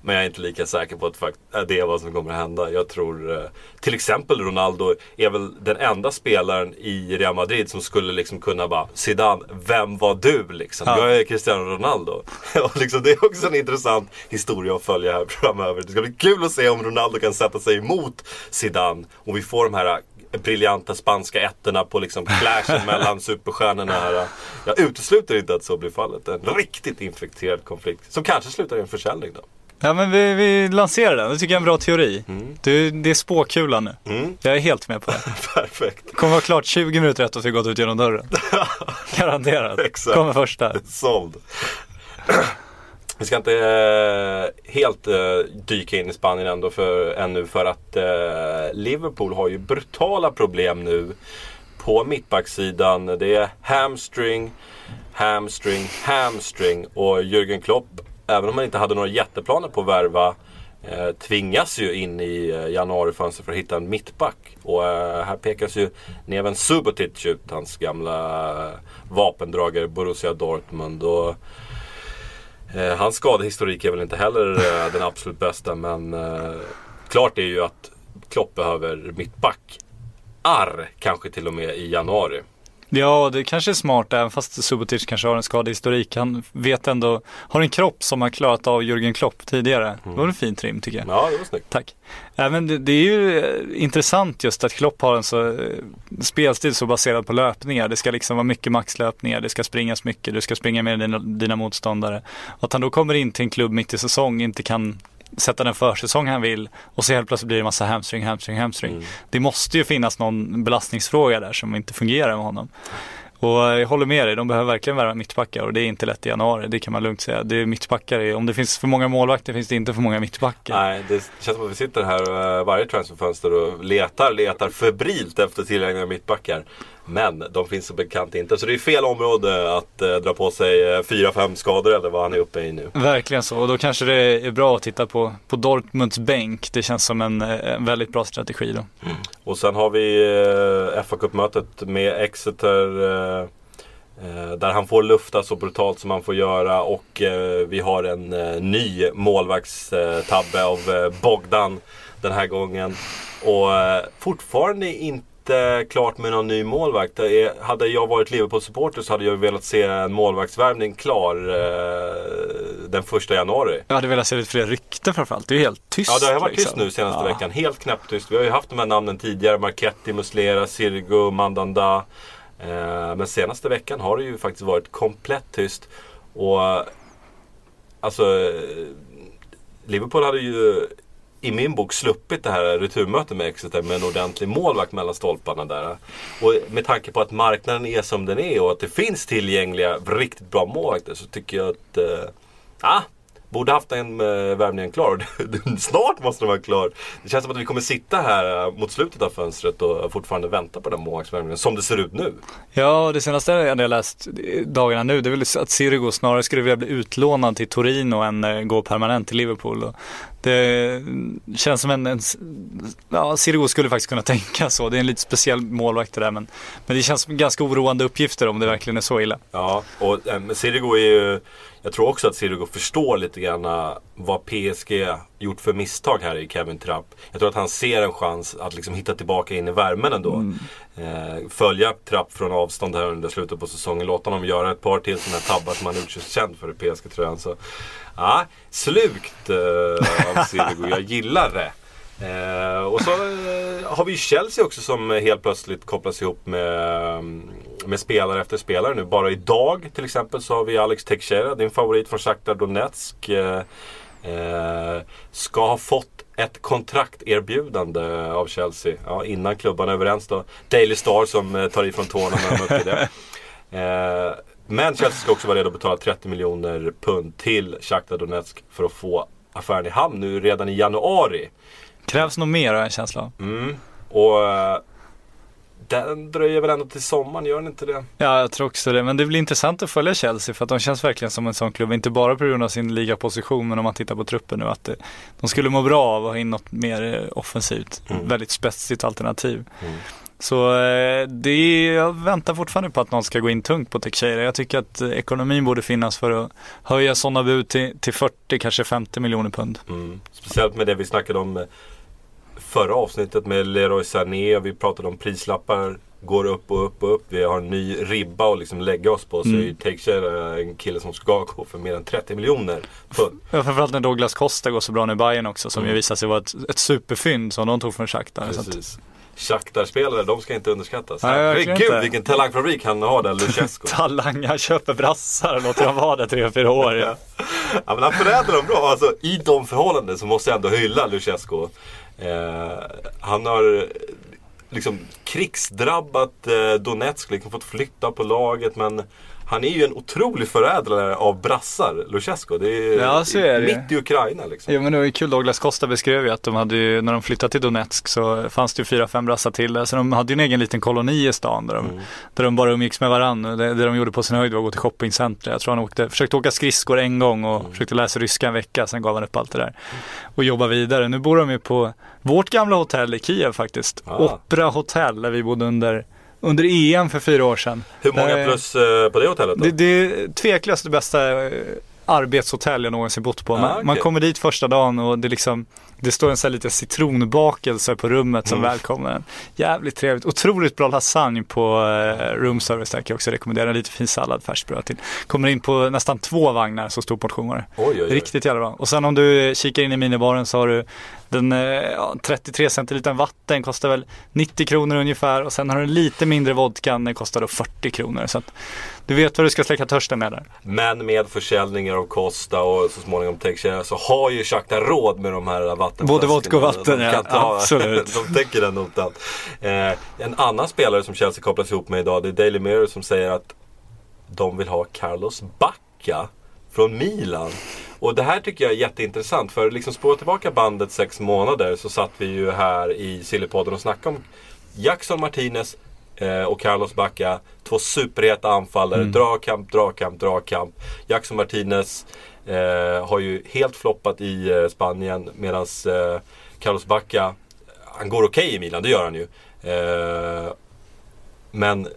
Men jag är inte lika säker på att äh, det är vad som kommer att hända. Jag tror eh, till exempel Ronaldo är väl den enda spelaren i Real Madrid som skulle liksom kunna bara Zidane, vem var du liksom? Ja. Jag är Cristiano Ronaldo. och liksom, det är också en intressant historia att följa här framöver. Det ska bli kul att se om Ronaldo kan sätta sig emot Zidane. Och vi får de här äh, briljanta spanska ettorna på liksom clashen mellan superstjärnorna här. Jag utesluter inte att så blir fallet. En riktigt infekterad konflikt. Som kanske slutar i en försäljning då. Ja men vi, vi lanserar den. Det tycker jag är en bra teori. Du, det är spåkulan nu. Mm. Jag är helt med på det. Perfekt. Kommer vara klart 20 minuter efter att vi gått ut genom dörren. Garanterat. Exakt. Kommer första. Såld. Vi ska inte eh, helt eh, dyka in i Spanien ändå för, ännu för att eh, Liverpool har ju brutala problem nu på mittbacksidan. Det är hamstring, hamstring, hamstring och Jürgen Klopp, även om han inte hade några jätteplaner på att värva eh, tvingas ju in i eh, januarifönstret för att hitta en mittback. Och eh, här pekas ju Neven Subotic ut, hans gamla eh, vapendragare Borussia Dortmund. Och, eh, hans skadehistorik är väl inte heller eh, den absolut bästa men klart är ju att Klopp behöver mittback. Arr kanske till och med i januari. Ja, det kanske är smart även fast Subotic kanske har en skadehistorik. Han vet ändå, har en kropp som har klarat av Jürgen Klopp tidigare. Det var en fin trim tycker jag. Ja, det var snyggt. Tack. Även det, det är ju eh, intressant just att Klopp har en så eh, spelstil så baserad på löpningar. Det ska liksom vara mycket maxlöpningar, det ska springas mycket, du ska springa med dina, dina motståndare. Att han då kommer in till en klubb mitt i säsong, inte kan sätta den försäsong han vill och så helt plötsligt blir det massa hamstring, hamstring, hamstring. Det måste ju finnas någon belastningsfråga där som inte fungerar med honom. Och jag håller med dig, de behöver verkligen värva mittbackar och det är inte lätt i januari, det kan man lugnt säga. Det är mittbackar, om det finns för många målvakter finns det inte för många mittbackar. Nej, det känns som att vi sitter här eh, varje transferfönster och letar, letar febrilt efter tillgängliga mittbackar. Men de finns som bekant inte. Så det är fel område att eh, dra på sig eh, 4-5 skador eller vad han är uppe i nu. Verkligen så, och då kanske det är bra att titta på, på Dortmunds bänk. Det känns som en, eh, en väldigt bra strategi då. Och sen har vi eh, fa Cup-mötet med Exeter. Eh, eh, där han får lufta så brutalt som han får göra. Och eh, vi har en ny målvaktstabbe av Bogdan den här gången. Och fortfarande inte klart med någon ny målvakt. Är, hade jag varit Liverpool-supporter så hade jag velat se en målvaktsvärvning klar. Eh, den första januari. Jag hade velat se lite fler rykten framförallt. Det är ju helt tyst. Ja, det har varit tyst liksom. nu senaste Ja. veckan. Helt knäpptyst. Vi har ju haft de här namnen tidigare. Marketti, Muslera, Sirgo, Mandanda. Eh, men senaste veckan har det ju faktiskt varit komplett tyst. Och alltså eh, Liverpool hade ju i min bok sluppit det här returmötet med Exeter med en ordentlig målvakt mellan stolparna där. Och med tanke på att marknaden är som den är och att det finns tillgängliga riktigt bra målvakter så tycker jag att eh, ah, Borde haft den uh, värvningen klar. Snart måste den vara klar. Det känns som att vi kommer sitta här eh, mot slutet av fönstret och fortfarande vänta på den målvaktsvärvningen. Som det ser ut nu. Ja, det senaste jag har läst dagarna nu det är väl att Sirigu snarare skulle vilja bli utlånad till Torino än eh, gå permanent till Liverpool. Det känns som en, en ja, Sirigu skulle faktiskt kunna tänka så. Det är en lite speciell målvakt det där men, men det känns som ganska oroande uppgifter om det verkligen är så illa. Ja, och eh, men Sirigu är ju jag tror också att Sirigu förstår lite grann eh, vad PSG gjort för misstag här i Kevin Trapp. Jag tror att han ser en chans att liksom hitta tillbaka in i värmen ändå. Eh, följa Trapp från avstånd här under slutet på säsongen. Låta honom göra ett par till sådana här tabbar som han gjort sig känd för i PSG-tröjan. Så, ja, slukt eh, av Sirigu. Jag gillar det. Eh, och så eh, har vi ju Chelsea också som helt plötsligt kopplas ihop med, med spelare efter spelare nu. Bara idag till exempel så har vi Alex Teixeira, din favorit från Shakhtar Donetsk. Eh, eh, ska ha fått ett kontrakterbjudande av Chelsea. Ja, innan klubbarna är överens då. Daily Star som eh, tar ifrån tårna när de uppger det. Eh, men Chelsea ska också vara redo att betala 30 miljoner pund till Shakhtar Donetsk för att få affären i hamn nu redan i januari. Krävs nog mer har jag en känsla. Mm. Och eh, den dröjer väl ändå till sommaren, gör den inte det? Ja, jag tror också det. Men det blir intressant att följa Chelsea för att de känns verkligen som en sån klubb. Inte bara på grund av sin ligaposition, men om man tittar på truppen nu. Att det, de skulle må bra av att ha in något mer eh, offensivt. Mm. Väldigt spetsigt alternativ. Mm. Så eh, det är, jag väntar fortfarande på att någon ska gå in tungt på Teixeira. Jag tycker att eh, ekonomin borde finnas för att höja sådana bud till, till 40, kanske 50 miljoner pund. Mm. Speciellt med det vi snackade om förra avsnittet med Leroy Sané. Vi pratade om prislappar. Går upp och upp och upp. Vi har en ny ribba att liksom lägga oss på. Så Mm. är Teixeira en kille som ska gå för mer än 30 miljoner pund. Ja, framförallt när Douglas Costa går så bra nu i Bayern också som Mm. ju visar sig vara ett, ett superfynd som de tog från Shakhtar. Precis. Shakhtar-spelare, de ska inte underskattas. Nej, Herregud inte. vilken talangfabrik han har där, Luchescu. Talang, han köper brassar och låter dem vara där tre, fyra år. Ja. Ja men han förädlar dem bra. Alltså, I de förhållanden så måste jag ändå hylla Luchescu. Eh, han har eh, liksom krigsdrabbat eh, Donetsk, liksom fått flytta på laget men han är ju en otrolig förädlare av brassar, Luchescu. Det är, Ja, så är det. mitt i Ukraina liksom. Ja men det var ju kul, Douglas Costa beskrev ju att de hade ju, när de flyttade till Donetsk så fanns det ju fyra, fem brassar till där. Så de hade ju en egen liten koloni i stan där de, Mm. där de bara umgicks med varandra. Det, det de gjorde på sin höjd var att gå till shoppingcenter. Jag tror han åkte, försökte åka skridskor en gång och Mm. försökte läsa ryska en vecka. Sen gav han upp allt det där och jobba vidare. Nu bor de ju på vårt gamla hotell i Kiev faktiskt. Ah. Opera Hotel där vi bodde under, under EM för fyra år sedan. Hur många Där- plus eh, på det hotellet då? det, det är tveklöst det bästa eh, arbetshotell jag någonsin bott på. Man, Ah, okej. man kommer dit första dagen och det liksom det står en sån här liten citronbakelse på rummet som Mm. välkomnar en. Jävligt trevligt. Otroligt bra lasagne på eh, room service där kan jag också rekommendera. Lite fin sallad, färskt bröd till. Kommer in på nästan två vagnar, så stor portion var det. Oj, oj, oj. Riktigt jävla bra. Och sen om du kikar in i minibaren så har du den eh, ja, 33 centiliter vatten kostar väl 90 kronor ungefär och sen har du lite mindre vodka, den kostar då 40 kronor. Så att du vet vad du ska släcka törsten med där. Men med försäljningar av Costa och så småningom Teixeira så har ju Shakhtar råd med de här vattenflaskorna. Både vodka och vatten, ja. ta- Absolut. de täcker den notan. Eh, en annan spelare som Chelsea kopplas ihop med idag det är Daily Mirror som säger att de vill ha Carlos Bacca från Milan. Och det här tycker jag är jätteintressant för liksom spåra tillbaka bandet sex månader så satt vi ju här i Sillypodden och snackade om Jackson Martinez eh, och Carlos Bacca. Två superheta anfallare. Dragkamp, dragkamp, dragkamp. Jackson Martinez eh, har ju helt floppat i eh, Spanien medan eh, Carlos Bacca, han går okej i Milan, det gör han ju. Eh, men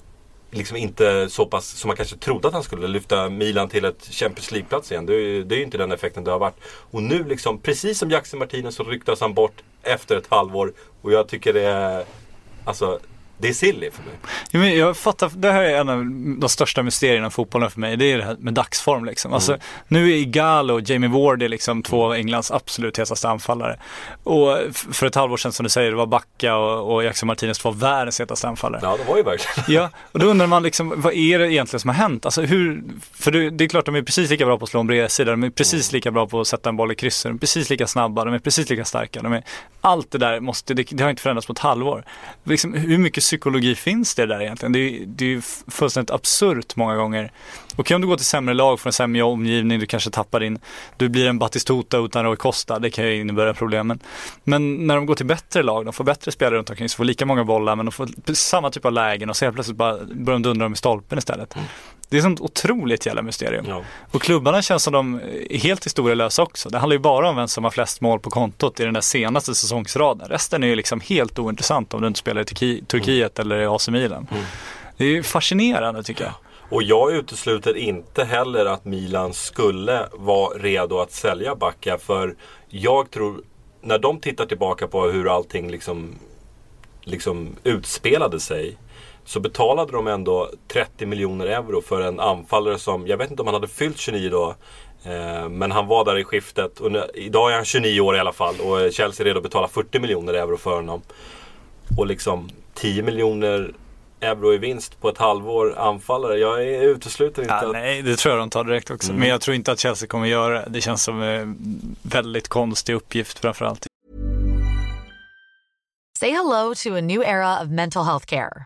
liksom inte så pass som man kanske trodde att han skulle lyfta Milan till ett Champions League-plats igen. Det är, det är ju inte den effekten det har varit. Och nu liksom, precis som Jackson Martinez så ryktas han bort efter ett halvår. Och jag tycker det är, alltså, det är silly för mig. Ja, men jag fattar, det här är en av de största mysterierna i fotbollen för mig. Det är det här med dagsform liksom. Alltså, nu är Igalo och Jamie Ward är liksom två av Englands absolut hetaste anfallare. Och för ett halvår sedan som du säger, det var Backa och, och Jackson Martinez två av världens hetaste anfallare. Ja, det var ju verkligen. Ja, och då undrar man liksom, vad är det egentligen som har hänt? Alltså hur, för det, det är klart de är precis lika bra på att slå en bredsida, de är precis lika bra på att sätta en boll i krysset, de är precis lika snabba, de är precis lika starka. De är, allt det där måste, det, det har inte förändrats på ett halvår. Liksom, hur mycket psykologi finns det där egentligen? Det är, det är ju fullständigt absurt många gånger. Okej om du går till sämre lag, får en sämre omgivning, du kanske tappar din, du blir en Batistuta utan Roy Costa, det kan ju innebära problemen. Men när de går till bättre lag, de får bättre spelare runt omkring, så får lika många bollar men de får samma typ av lägen och så helt plötsligt bara börjar de dundra dem i stolpen istället. Mm. Det är ett sånt otroligt jävla mysterium. Ja. Och klubbarna känns som de är helt historielösa också. Det handlar ju bara om vem som har flest mål på kontot i den där senaste säsongsraden. Resten är ju liksom helt ointressant om du inte spelar i Turki- Turkiet eller i AC Milan. Det är ju fascinerande tycker jag. Och jag utesluter inte heller att Milan skulle vara redo att sälja Backa. För jag tror, när de tittar tillbaka på hur allting liksom, liksom utspelade sig. Så betalade de ändå 30 miljoner euro för en anfallare som, jag vet inte om han hade fyllt 29 då. Eh, men han var där i skiftet. Och nu, idag är han 29 år i alla fall. Och Chelsea är redo att betala 40 miljoner euro för honom. Och liksom 10 miljoner euro i vinst på ett halvår anfallare. Jag är- utesluter inte Ja, att... nej, det tror jag de tar direkt också. Men jag tror inte att Chelsea kommer göra det. Det känns som en väldigt konstig uppgift framförallt. Say hello to a new era of mental health care.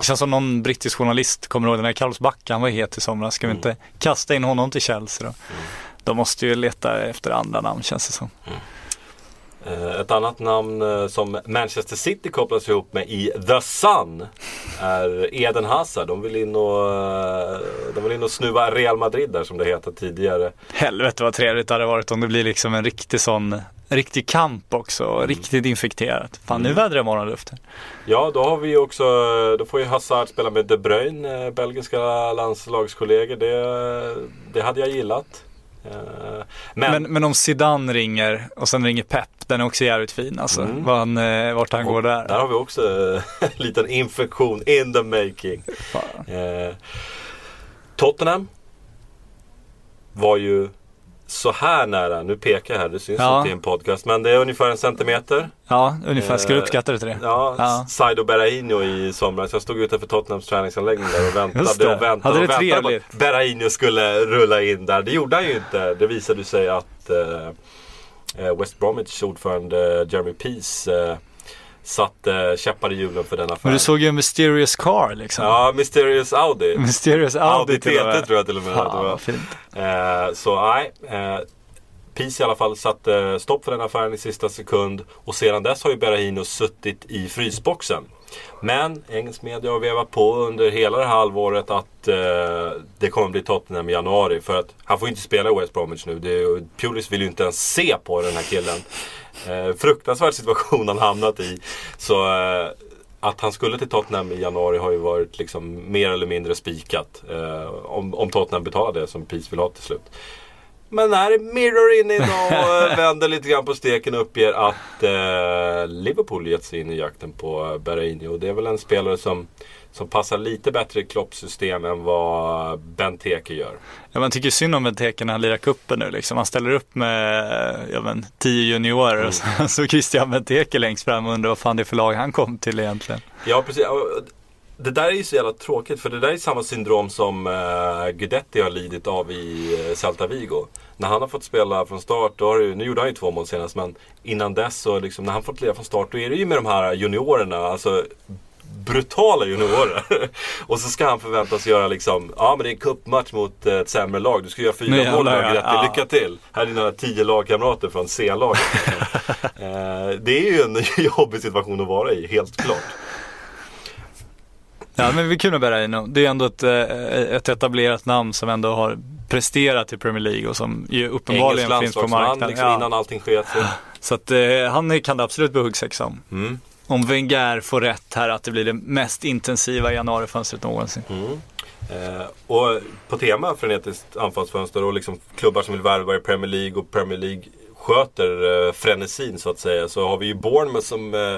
Det känns som någon brittisk journalist kommer ihåg den här Carlos Backa, han var het i somras. Ska vi inte kasta in honom till Chelsea då? De måste ju leta efter andra namn känns det som. Eh, Ett annat namn eh, som Manchester City kopplas ihop med i The Sun är Eden Hazard. De vill in och, eh, de vill in och snuva Real Madrid där som det heter tidigare. Helvete vad trevligt det hade varit om det blir liksom en riktig sån, riktig kamp också. Riktigt infekterat. Fan nu vädrar morgonluften. Ja, då har vi också, då får ju Hazard spela med De Bruyne, eh, belgiska landslagskollegor. Det, det hade jag gillat. Eh, Men, Men, men om Zidane ringer och sen ringer Pep, den är också jävligt fin alltså. Mm. Han, eh, vart han går där. där har vi också eh, en liten infektion in the making. Eh, Tottenham var ju så här nära, nu pekar jag här, det syns Ja. inte i en podcast, men det är ungefär en centimeter. Ja, ungefär. Ska du Eh, uppskatta det till det? Ja, Ja. Saido Berahino i somras. Jag stod utanför Tottenhams träningsanläggning där och väntade och väntade Hade och väntade på trevligt. att Berahino skulle rulla in där. Det gjorde han ju inte. Det visade sig att eh, eh, West Bromwich ordförande Jeremy Peace eh, satte käppar i hjulen för den Men affären. du såg ju en mysterious car liksom. Ja, Mysterious Audi. Mysterious Audi, Audi. TT tror jag till och med Fan vad fint. Eh, så nej. Eh, Peace i alla fall satte stopp för den affären i sista sekund. Och sedan dess har ju Berahino suttit i frysboxen. Men engelsk media har vevat på under hela det här halvåret att eh, det kommer bli Tottenham i januari. För att han får inte spela i West Bromwich nu. Det Pulis vill ju inte ens se på den här killen. Eh, fruktansvärd situation han hamnat i. Så eh, att han skulle till Tottenham i januari har ju varit liksom mer eller mindre spikat. Eh, om, om Tottenham betalar det som Peace vill ha till slut. Men här är Mirror in idag och vänder lite grann på steken och uppger att eh, Liverpool gett sig in i jakten på Berahini. Och det är väl en spelare som, som passar lite bättre i Klopps system än vad Benteke gör. Ja, man tycker synd om Benteke när han lirar cupen nu liksom. Han ställer upp med, ja men, tio juniorer Mm. och så, så Christian Benteke längst fram och undrar vad fan det är för lag han kom till egentligen. Ja, precis. Det där är ju så jävla tråkigt för det där är samma syndrom som uh, Guidetti har lidit av i uh, Celta Vigo. När han har fått spela från start, då har det, ju- nu gjorde han ju två mål senast men innan dess så liksom, när han fått lira från start då är det ju med de här juniorerna, alltså brutala juniorer. och så ska han förväntas göra liksom, ja men det är en cupmatch mot eh, ett sämre lag. Du ska göra fyra mål här. Guidetti, Ja. lycka till! Här är dina tio lagkamrater från C-laget. eh, det är ju en jobbig situation att vara i, helt klart. Ja men vi är kul med Berraino. Det är ändå ett, eh, ett etablerat namn som ändå har presterat i Premier League och som ju Engelsk uppenbarligen finns på marknaden. liksom, Ja. innan allting sket sig. Så att eh, han kan det absolut bli huggsexa om. Mm. Om Wenger får rätt här att det blir det mest intensiva januarifönstret någonsin. Eh, och på tema frenetiskt anfallsfönster och liksom klubbar som vill värva i Premier League och Premier League sköter eh, frenesin så att säga. Så har vi ju Bournemouth som eh,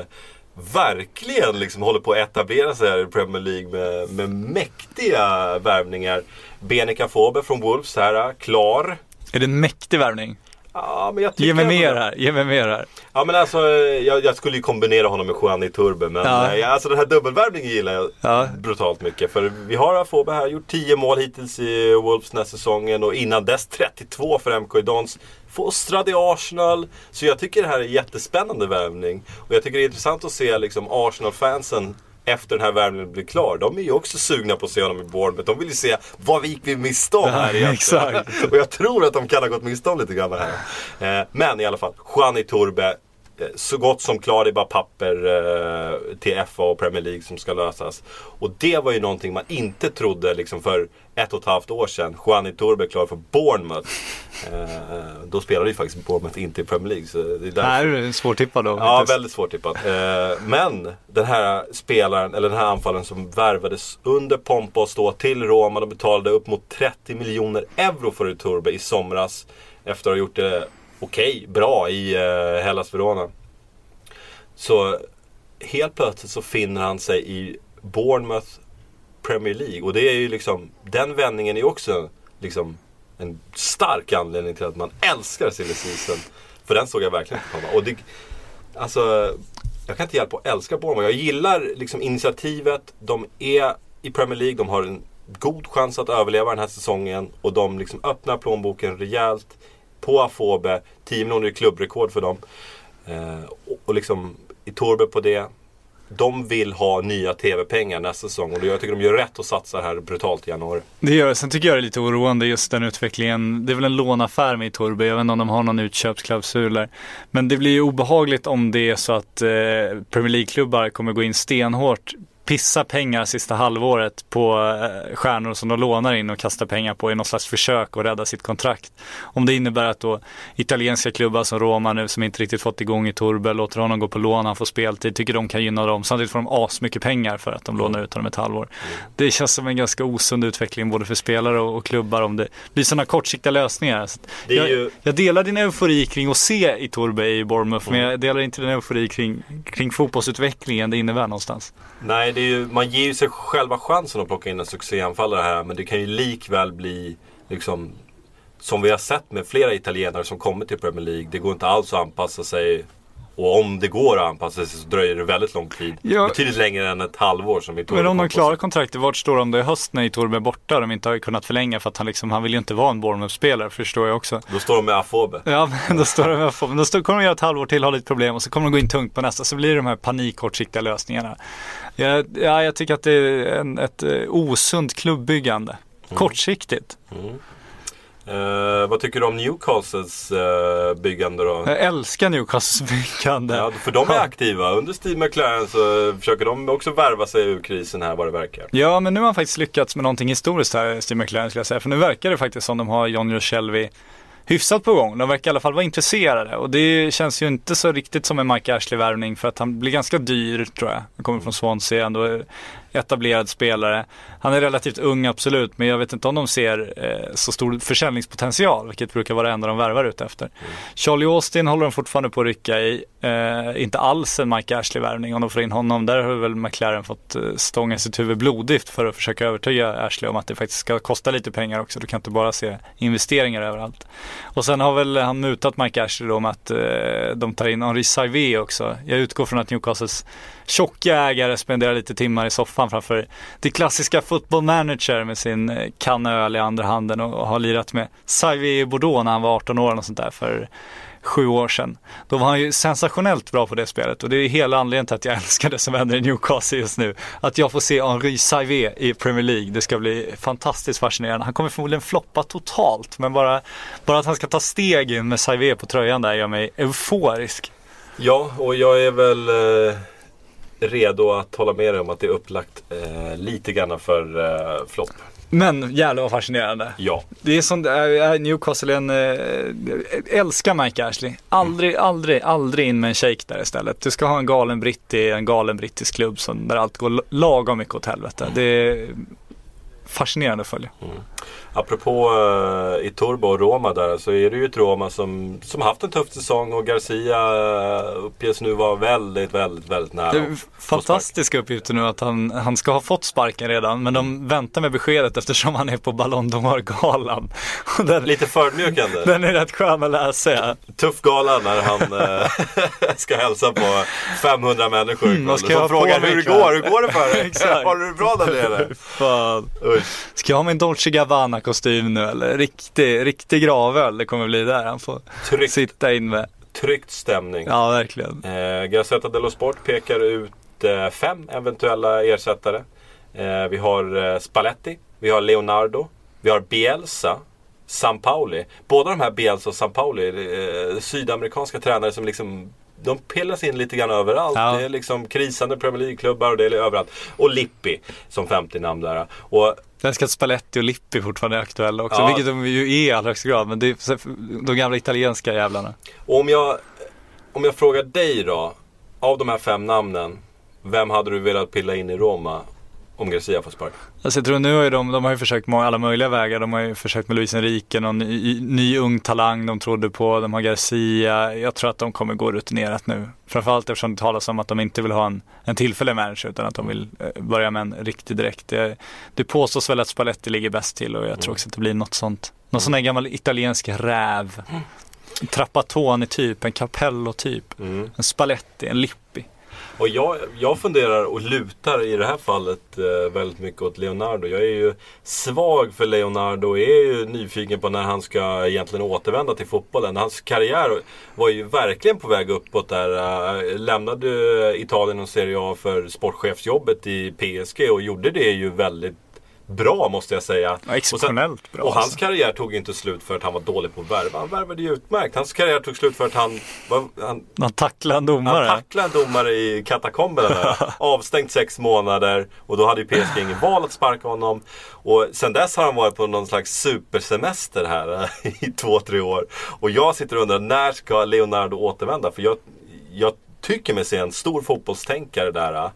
verkligen liksom håller på att etablera sig här i Premier League med, med mäktiga värvningar. Benica Fobe från Wolves här, klar. Är det en mäktig värvning? Ja, men jag tycker Ge mig mer här, ge mig mer här. Ja men alltså jag, jag skulle ju kombinera honom med Juan i Turbe men Ja. eh, alltså den här dubbelvärvningen gillar jag Ja. brutalt mycket. För vi har Afobe här, gjort 10 mål hittills i Wolves den här säsongen och innan dess 32 för MK Dons. Fostrad i Arsenal. Så jag tycker det här är en jättespännande värvning. Och jag tycker det är intressant att se liksom Arsenal-fansen efter den här värvningen blir klar. De är ju också sugna på att se honom i Bournemouth. De vill ju se vad vi gick vi miste om här egentligen. Och jag tror att de kan ha gått miste om lite grann här. Eh, men i alla fall, Juan Turbe. Eh, Så gott som klar, det är bara papper eh, till FA och Premier League som ska lösas. Och det var ju någonting man inte trodde liksom för ett och ett halvt år sedan. Juan Turbe klar för Bournemouth. Eh, då spelade ju faktiskt Bournemouth inte i Premier League. Så det är därför. Det svårtippad då. Ja, väldigt svårt tippat. Eh, men den här spelaren, eller den här anfallaren som värvades under pompa och stå till Roma. De betalade upp mot 30 miljoner euro för Iturbe i somras. Efter att ha gjort det okej, bra i eh, Hellas Verona. Så helt plötsligt så finner han sig i Bournemouth Premier League. Och det är ju liksom, den vändningen är också liksom en stark anledning till att man älskar silly season. För den såg jag verkligen inte komma. Och det, alltså, jag kan inte hjälpa att älska Bournemouth. Jag gillar liksom initiativet. De är i Premier League. De har en god chans att överleva den här säsongen. Och de liksom öppnar plånboken rejält. På Afobe. 10 miljoner är klubbrekord för dem. Eh, och, och liksom i Torbe på det. De vill ha nya TV-pengar nästa säsong. Och jag tycker de gör rätt att satsa här brutalt i januari. Det gör det. Sen tycker jag det är lite oroande just den utvecklingen. Det är väl en lånaffär med Torbe. Jag vet inte om de har någon utköpsklausuler. Men det blir ju obehagligt om det är så att eh, Premier League-klubbar kommer gå in stenhårt pissa pengar sista halvåret på eh, stjärnor som de lånar in och kastar pengar på i något slags försök att rädda sitt kontrakt. Om det innebär att då italienska klubbar som Roma nu som inte riktigt fått igång i Torbe låter honom gå på lån, han får speltid, tycker de kan gynna dem. Samtidigt får de asmycket pengar för att de lånar ut honom ett halvår. Det känns som en ganska osund utveckling både för spelare och, klubbar om det blir sådana kortsiktiga lösningar. Så att Det är jag, ju- jag delar din eufori kring att se i Torbe i Bournemouth men jag delar inte din eufori kring, kring fotbollsutvecklingen det innebär någonstans. Nej, det är ju, man ger ju sig själva chansen att plocka in en succéanfallare här. Men det kan ju likväl bli liksom som vi har sett med flera italienare som kommit till Premier League. Det går inte alls att anpassa sig. Och om det går att anpassa sig så dröjer det väldigt lång tid. Ja. Betydligt längre än ett halvår som tog. Men om de klarar kontraktet, vart står de då i höst när Torbe är borta? De inte har kunnat förlänga för att han liksom, han vill ju inte vara en Bournemouth-spelare förstår jag också. Då står de med Afobe. Ja, men då, står de, men då står, kommer de göra ett halvår till, ha lite problem och så kommer de gå in tungt på nästa. Så blir det de här panikkortsiktiga lösningarna. Ja, ja, jag tycker att det är en, ett eh, osunt klubbyggande. Kortsiktigt. Eh, vad tycker du om Newcastles eh, byggande då? Jag älskar Newcastles byggande. Ja, för de är aktiva. Under Steve McLaren så försöker de också värva sig ur krisen här vad det verkar. Ja, men nu har han faktiskt lyckats med någonting historiskt här, Steve McLaren skulle jag säga. För nu verkar det faktiskt som de har John Shelby hyfsat på gång. De verkar i alla fall vara intresserade och det känns ju inte så riktigt som en Mike Ashley-värvning för att han blir ganska dyr tror jag. Han kommer från Swansea, ändå etablerad spelare. Han är relativt ung absolut, men jag vet inte om de ser eh, så stor försäljningspotential, vilket brukar vara det enda de värvar ut efter. Charlie Austin håller de fortfarande på att rycka i. Eh, inte alls en Mike Ashley-värvning om de får in honom. Där har väl McLaren fått eh, stånga sitt huvud blodigt för att försöka övertyga Ashley om att det faktiskt ska kosta lite pengar också. Du kan inte bara se investeringar överallt. Och sen har väl han mutat Mike Ashley då med att eh, de tar in Henri Saivé också. Jag utgår från att Newcastles tjocka ägare spenderar lite timmar i soffan framför det klassiska football manager med sin eh, kanna öl i andra handen och, har lirat med Xavier i Bordeaux när han var 18 år och sånt där för sju år sedan. Då var han ju sensationellt bra på det spelet och det är hela anledningen till att jag älskar det som händer i Newcastle just nu. Att jag får se Henri Saivé i Premier League, det ska bli fantastiskt fascinerande. Han kommer förmodligen floppa totalt, men bara, bara att han ska ta steg in med Saivé på tröjan där gör mig euforisk. Ja, och jag är väl eh, redo att hålla med dig om att det är upplagt eh, lite grann för eh, flopp. Men jävlar vad fascinerande. Ja. Det är som, äh, Newcastle är en, äh, älskar Mike Ashley. Aldrig, aldrig, aldrig in med en shake där istället. Du ska ha en galen britt i en galen brittisk klubb som, där allt går lagom mycket åt helvete. Det är fascinerande att följa. Apropå uh, i Turbo och Roma där så är det ju ett Roma som, som haft en tuff säsong och Garcia uh, uppges nu vara väldigt, väldigt, väldigt nära. Det är fantastiska uppgifter nu att han, han ska ha fått sparken redan men de väntar med beskedet eftersom han är på Ballon d'Or-galan. Lite förödmjukande. den är rätt skön att läsa. Tuff gala när han eh, ska hälsa på 500 människor Mm, ska Som frågar hur det går, hur går det för dig? Har du det bra där nere? Fan. Usch. Ska jag ha min Dolce Gabbana-kostym nu eller? Riktig, riktig gravöl det kommer bli där han får Tryckt, sitta in med. tryckt stämning. Ja, verkligen. Eh, Gazzetta dello Sport pekar ut eh, fem eventuella ersättare. Eh, vi har eh, Spalletti, vi har Leonardo, vi har Bielsa, Sampaoli. Båda de här Bielsa och Sampaoli eh, sydamerikanska tränare som liksom de pillas in lite grann överallt. Ja. Det är liksom krisande Premier League-klubbar och det är överallt. Och Lippi som 50 namn där. Och Älskar att Spalletti och Lippi fortfarande är aktuella också, Ja. vilket de ju är i allra högsta grad. Men det är de gamla italienska jävlarna. Och om jag, om jag frågar dig då, av de här fem namnen, vem hade du velat pilla in i Roma om Garcia får sparken? Alltså jag tror nu har ju de, de har ju försökt med alla möjliga vägar. De har ju försökt med Luis Enrique, någon ny, ny ung talang de trodde på. De har Garcia. Jag tror att de kommer gå rutinerat nu. Framförallt eftersom det talas om att de inte vill ha en, en tillfällig manager utan att de vill eh, börja med en riktig direkt. Det, det påstås väl att Spalletti ligger bäst till och jag tror också att det blir något sånt. Någon sån där gammal italiensk räv. En Trapattoni typ, en Capello typ. Mm. En Spalletti, en Lippi. Och jag, jag funderar och lutar i det här fallet eh, väldigt mycket åt Leonardo. Jag är ju svag för Leonardo och är ju nyfiken på när han ska egentligen återvända till fotbollen. Hans karriär var ju verkligen på väg uppåt där. Eh, lämnade Italien och Serie A för sportchefsjobbet i PSG och gjorde det ju väldigt bra måste jag säga. Ja, exceptionellt bra, Och hans alltså. karriär tog inte slut för att han var dålig på att värva. Han värvade ju utmärkt. Hans karriär tog slut för att han, var, han Han tacklar en domare. han tacklade en domare i katakomberna. Avstängt sex månader. Och då hade ju PSG ingen val att sparka honom. Och sen dess har han varit på någon slags supersemester här i två, tre år. Och jag sitter och undrar, när ska Leonardo återvända? För jag, jag tycker mig se en stor fotbollstänkare där.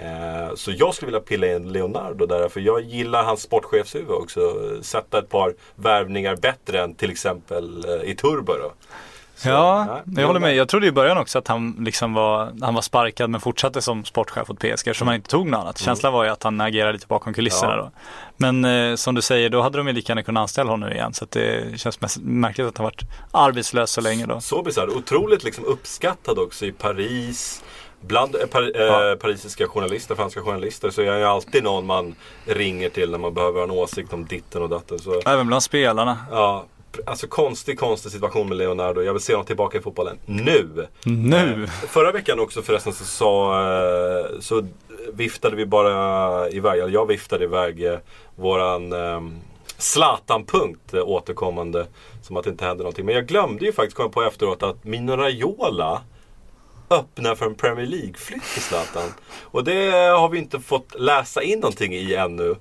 Eh, Så jag skulle vilja pilla in Leonardo där, för jag gillar hans sportchefshuvud också. Sätta ett par värvningar bättre än till exempel eh, i Turbo då. Så, Ja, nej, jag håller med. Jag trodde i början också att han liksom var, han var sparkad men fortsatte som sportchef åt PSG eftersom han inte tog något annat. Känslan var ju att han agerade lite bakom kulisserna Ja. då. Men eh, som du säger, då hade de ju lika gärna kunnat anställa honom igen. Så det känns märkligt att han varit arbetslös så länge då. Så bisarrt. Otroligt liksom uppskattad också i Paris. Bland eh, par, eh, Ja. parisiska journalister, franska journalister, så är jag ju alltid någon man ringer till när man behöver en åsikt om ditten och datten. Så, Även bland spelarna. ja, alltså konstig, konstig situation med Leonardo. Jag vill se honom tillbaka i fotbollen nu. Nu! Eh, Förra veckan också förresten så, sa, eh, så viftade vi bara iväg, eller jag viftade iväg eh, våran eh, Zlatan-punkt återkommande. Som att det inte hände någonting. Men jag glömde ju faktiskt komma på efteråt att Mino Raiola öppnar för en Premier League-flytt till Zlatan. Och det har vi inte fått läsa in någonting i ännu.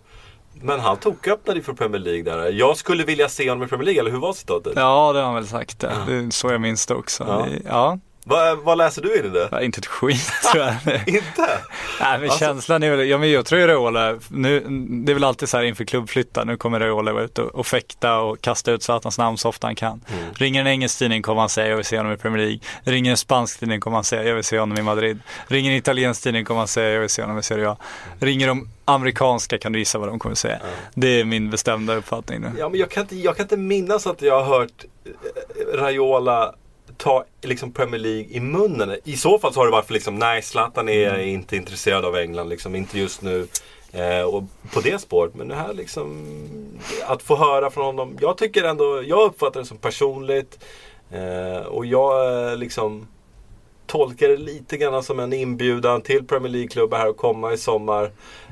Men han toköppnade ju för Premier League där. Jag skulle vilja se honom i Premier League, eller hur var citatet? Ja, det har han väl sagt. Det, det är så jag minns det också. Ja. Ja. Vad, vad läser du in i det? Ja, inte ett skit tror jag. Inte? Nej men Alltså- känslan är väl, ja men jag tror ju Raiola, nu, det är väl alltid så här inför klubbflyttar, nu kommer Raiola vara ute och, och fäkta och kasta ut Zlatans namn så ofta han kan. Mm. Ringer en engelsk tidning kommer han säga jag vill se honom i Premier League. Ringer en spansk tidning kommer han säga jag vill se honom i Madrid. Ringer en italiensk tidning kommer han säga jag vill se honom i Serie A. Ringer de amerikanska kan du gissa vad de kommer säga. Det är min bestämda uppfattning nu. Ja, men jag kan, inte, jag kan inte minnas att jag har hört eh, Raiola ta liksom Premier League i munnen. I så fall så har det varit för liksom, nej Zlatan är Mm. inte intresserad av England, liksom, inte just nu. Eh, och på det spåret, men det här liksom att få höra från honom. Jag tycker ändå, jag uppfattar det som personligt. Eh, och jag eh, liksom tolkar det lite grann som en inbjudan till Premier League-klubbar här att komma i sommar.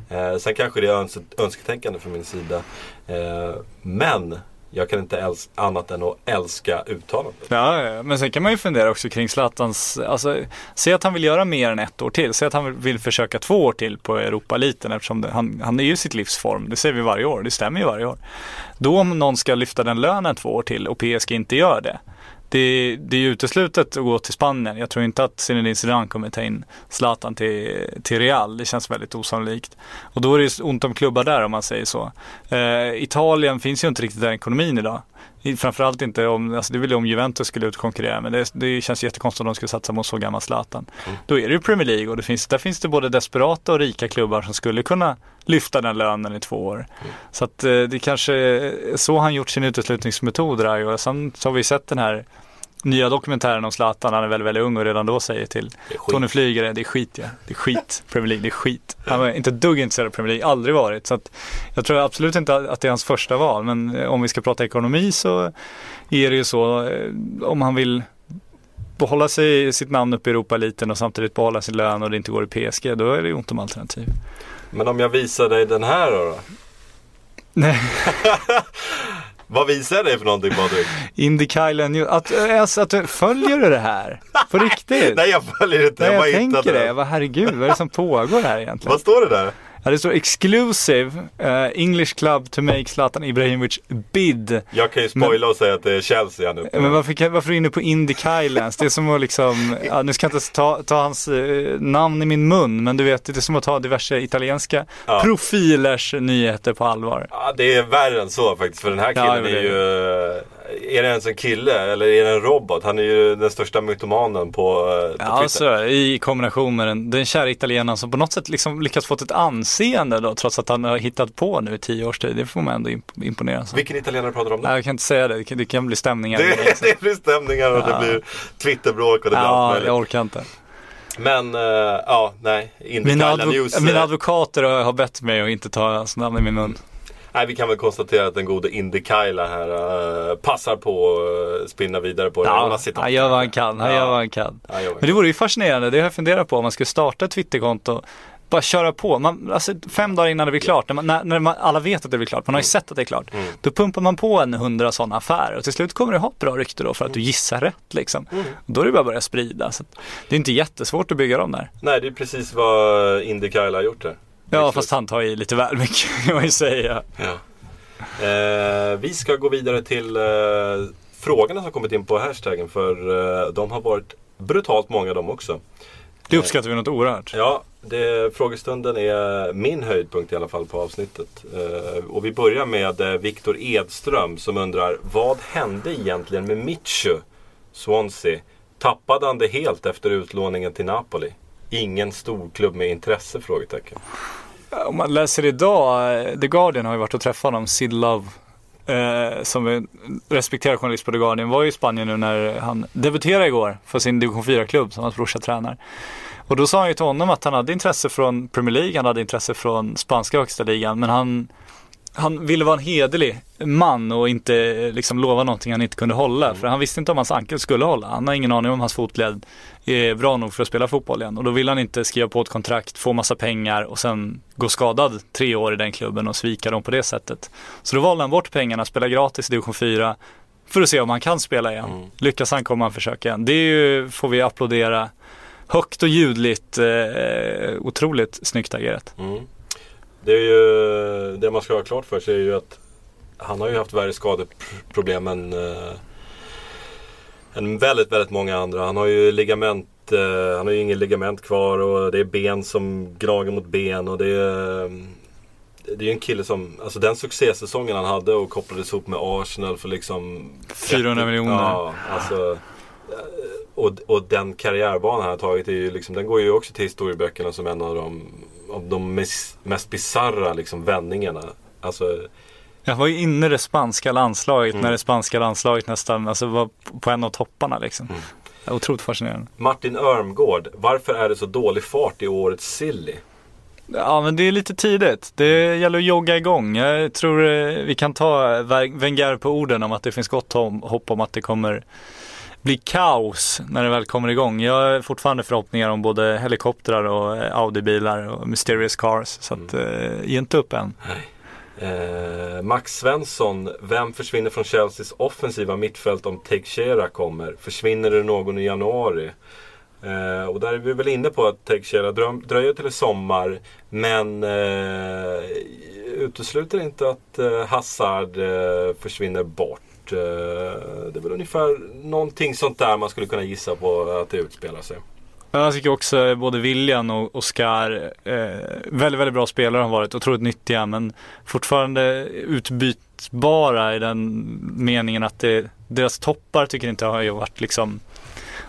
Eh, sen kanske det är öns önsketänkande från min sida. Eh, men jag kan inte äls- annat än att älska uttalandet. Ja, men sen kan man ju fundera också kring Zlatans, alltså se att han vill göra mer än ett år till, se att han vill, försöka två år till på Europaliten eftersom det, han, han är ju i sitt livsform, det säger vi varje år, det stämmer ju varje år. Då om någon ska lyfta den lönen två år till och PSG inte gör det, det, det är ju uteslutet att gå till Spanien. Jag tror inte att Zinedine Zidane kommer ta in Zlatan till, till Real. Det känns väldigt osannolikt. Och då är det ju ont om klubbar där om man säger så. Eh, Italien finns ju inte riktigt den ekonomin idag. Framförallt inte om, alltså det väl om Juventus skulle ut och konkurrera men det, det känns jättekonstigt om de skulle satsa mot så gammal Zlatan. Då är det ju Premier League och det finns, där finns det både desperata och rika klubbar som skulle kunna lyfta den lönen i två år. Så att eh, det kanske är så han gjort sin uteslutningsmetod Rayo. Sen så har vi sett den här nya dokumentären om Zlatan, han är väldigt, väldigt ung och redan då säger till. Tony Flygare, det är skit ja. Det är skit. Premier League, det är skit. Han var inte dugg intresserad av Premier League, aldrig varit. Så att jag tror absolut inte att det är hans första val. Men eh, om vi ska prata ekonomi så är det ju så, eh, om han vill behålla sig sitt namn uppe i Europa-eliten och samtidigt behålla sin lön och det inte går i PSG, då är det ju ont om alternativ. Men om jag visar dig den här då? då? Nej. Vad visar jag dig för någonting Patrik? Indy Kylen, att, äh, alltså, att, följer du det här? På riktigt? Nej jag följer inte, Nej, jag bara jag hittade tänker det. den. Vad herregud, vad är det som pågår här egentligen? Vad står det där? Ja, det står exclusive eh, English club to make Zlatan Ibrahimovic bid. Jag kan ju spoila och säga att det är Chelsea han uppe. Men varför, varför är du inne på Indy Kylands? Det är som att liksom, ja, nu ska jag inte ta, ta hans eh, namn i min mun, men du vet, det är som att ta diverse italienska Ja. profilers nyheter på allvar. Ja, det är värre än så faktiskt. För den här Ja, killen är är ju... Är det ens en kille eller är det en robot? Han är ju den största mytomanen på, eh, på Twitter. så, i kombination med den, den kära italienaren som på något sätt liksom lyckats fått ett anseende då, trots att han har hittat på nu i tio års tid. Det får man ändå imp- imponeras av. Vilken italienare pratar du om nu? Jag kan inte säga det, det kan, det kan bli stämningar. Det, det blir stämningar och Ja. det blir Twitterbråk och det blir allt Ja, möjligt. jag orkar inte. Men, eh, ja, nej. Mina, advo- News. mina eh, advokater har har bett mig att inte ta hans namn i min mun. Nej, vi kan väl konstatera att den gode Indy Kyla här eh, passar på att uh, spinna vidare på Ja, citat. han gör vad han kan, han Ja. gör vad han kan. Men det vore ju fascinerande, det har jag funderat på om man skulle starta ett Twitterkonto. Bara köra på, man, alltså fem dagar innan det blir klart, när, man, när, när man, alla vet att det blir klart, man har ju sett att det är klart. Då pumpar man på en hundra sådana affärer och till slut kommer det ha ett bra rykte då för att du gissar rätt liksom. Då är det bara att börja sprida. Så det är inte jättesvårt att bygga dem där. Nej, det är precis vad Indy Kyla har gjort här. Ja, Exakt. fast han tar i lite väl mycket kan man ju säga. Ja. Eh, vi ska gå vidare till eh, frågorna som kommit in på hashtaggen för eh, de har varit brutalt många de också. Det uppskattar vi något oerhört. Ja, det, frågestunden är min höjdpunkt i alla fall på avsnittet. Eh, och vi börjar med eh, Viktor Edström som undrar Vad hände egentligen med Mitchu, Swansea? Tappade han det helt efter utlåningen till Napoli? Ingen storklubb med intresse? Frågetecken. Om man läser idag, eh, The Guardian har ju varit och träffat honom, Sid Love. Eh, som är respekterad journalist på The Guardian, var ju i Spanien nu när han debuterade igår för sin division 4-klubb som hans brorsa tränar. Och då sa han ju till honom att han hade intresse från Premier League, han hade intresse från spanska högsta ligan, men han, han ville vara en hederlig man och inte eh, liksom lova någonting han inte kunde hålla. För han visste inte om hans ankel skulle hålla. Han har ingen aning om hans fotled är bra nog för att spela fotboll igen. Och då vill han inte skriva på ett kontrakt, få massa pengar och sen gå skadad tre år i den klubben och svika dem på det sättet. Så då valde han bort pengarna, spela gratis i division 4 för att se om han kan spela igen. Lyckas han kommer han försöka igen. Det ju, får vi applådera, högt och ljudligt, eh, otroligt snyggt agerat. Mm. Det är ju det man ska ha klart för sig är ju att han har ju haft värre skadeproblem än, eh, än väldigt, väldigt många andra. Han har ju ligament eh, han har ju ingen ligament kvar och det är ben som gnager mot ben och det är eh, det är ju en kille som, alltså den succésäsongen han hade och kopplades ihop med Arsenal för liksom 400 miljoner. Ja, alltså eh, och, och den karriärbana han har tagit är ju liksom, den går ju också till historieböckerna som en av de, av de mest, mest bisarra liksom vändningarna. Alltså Jag var ju inne i det spanska landslaget Mm. när det spanska landslaget nästan alltså, var på en av topparna liksom. Mm. Otroligt fascinerande. Martin Örmgård, varför är det så dålig fart i årets Silly? Ja men det är lite tidigt. Det gäller att jogga igång. Jag tror eh, vi kan ta Wenger på orden om att det finns gott hopp om att det kommer bli kaos när det väl kommer igång. Jag har fortfarande förhoppningar om både helikoptrar och eh, Audi-bilar och Mysterious Cars. Så att, eh, ge inte upp än. Eh, Max Svensson, vem försvinner från Chelseas offensiva mittfält om Teixeira kommer? Försvinner det någon i januari? Eh, och där är vi väl inne på att Teixeira dröjer till i sommar. Men eh, utesluter inte att eh, Hazard eh, försvinner bort. Eh, det är väl ungefär någonting sånt där man skulle kunna gissa på att det utspelar sig. Jag tycker också eh, både William och Oscar, eh, väldigt, väldigt bra spelare har varit, otroligt nyttiga men fortfarande utbytbara i den meningen att det, deras toppar tycker inte har ju varit liksom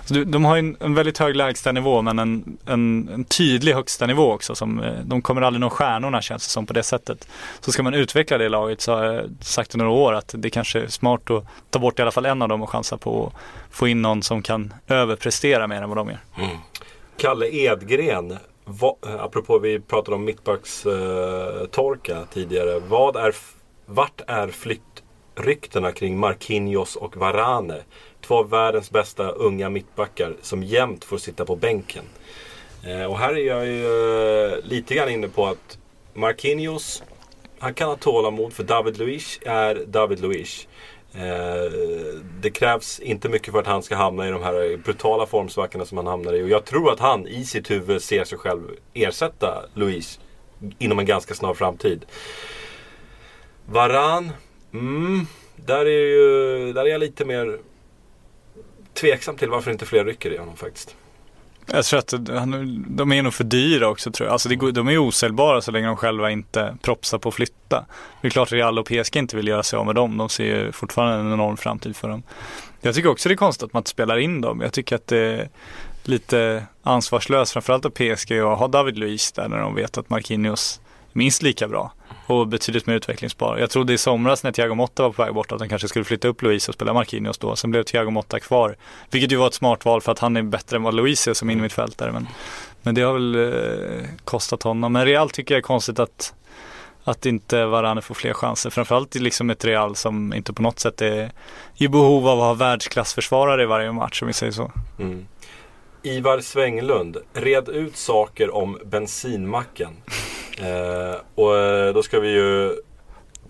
så de- har en, en väldigt hög lägstanivå men en, en, en tydlig högsta nivå också. Som, eh, de kommer aldrig nå stjärnorna känns det som på det sättet. Så ska man utveckla det laget så har jag sagt i några år att det kanske är smart att ta bort i alla fall en av dem och chansa på att få in någon som kan överprestera mer än vad de gör. Mm. Kalle Edgren, vad, eh, apropå vi pratade om mittbackstorka eh, tidigare. Vad är, vart är flyttryktena kring Marquinhos och Varane? Två av världens bästa unga mittbackar som jämt får sitta på bänken. Eh, och här är jag ju eh, lite grann inne på att Marquinhos, han kan ha tålamod för David Luiz är David Luiz. Eh, det krävs inte mycket för att han ska hamna i de här brutala formsvackorna som han hamnar i. Och jag tror att han i sitt huvud ser sig själv ersätta Luiz inom en ganska snar framtid. Varan, mm, där är, ju, där är jag lite mer tveksam till varför inte fler rycker i honom faktiskt. Jag tror att han- de är nog för dyra också tror jag. Alltså det, de är ju osäljbara så länge de själva inte propsar på att flytta. Det är klart att Real och PSG inte vill göra sig av med dem. De ser ju fortfarande en enorm framtid för dem. Jag tycker också det är konstigt att man inte spelar in dem. Jag tycker att det är lite ansvarslöst, framförallt av PSG att ha David Luiz där när de vet att Marquinhos minst lika bra och betydligt mer utvecklingsbar. Jag trodde i somras när Thiago Motta var på väg bort att han kanske skulle flytta upp Luis och spela Marquinhos då. Sen blev Thiago Motta kvar, vilket ju var ett smart val för att han är bättre än vad Luis är som innermittfältare. Men, men det har väl eh, kostat honom. Men Real tycker jag är konstigt att att inte Varane får fler chanser. Framförallt i liksom ett Real som inte på något sätt är i behov av att ha världsklassförsvarare i varje match om vi säger så. Mm. Ivar Svänglund, red ut saker om bensinmacken eh, och eh, då ska vi ju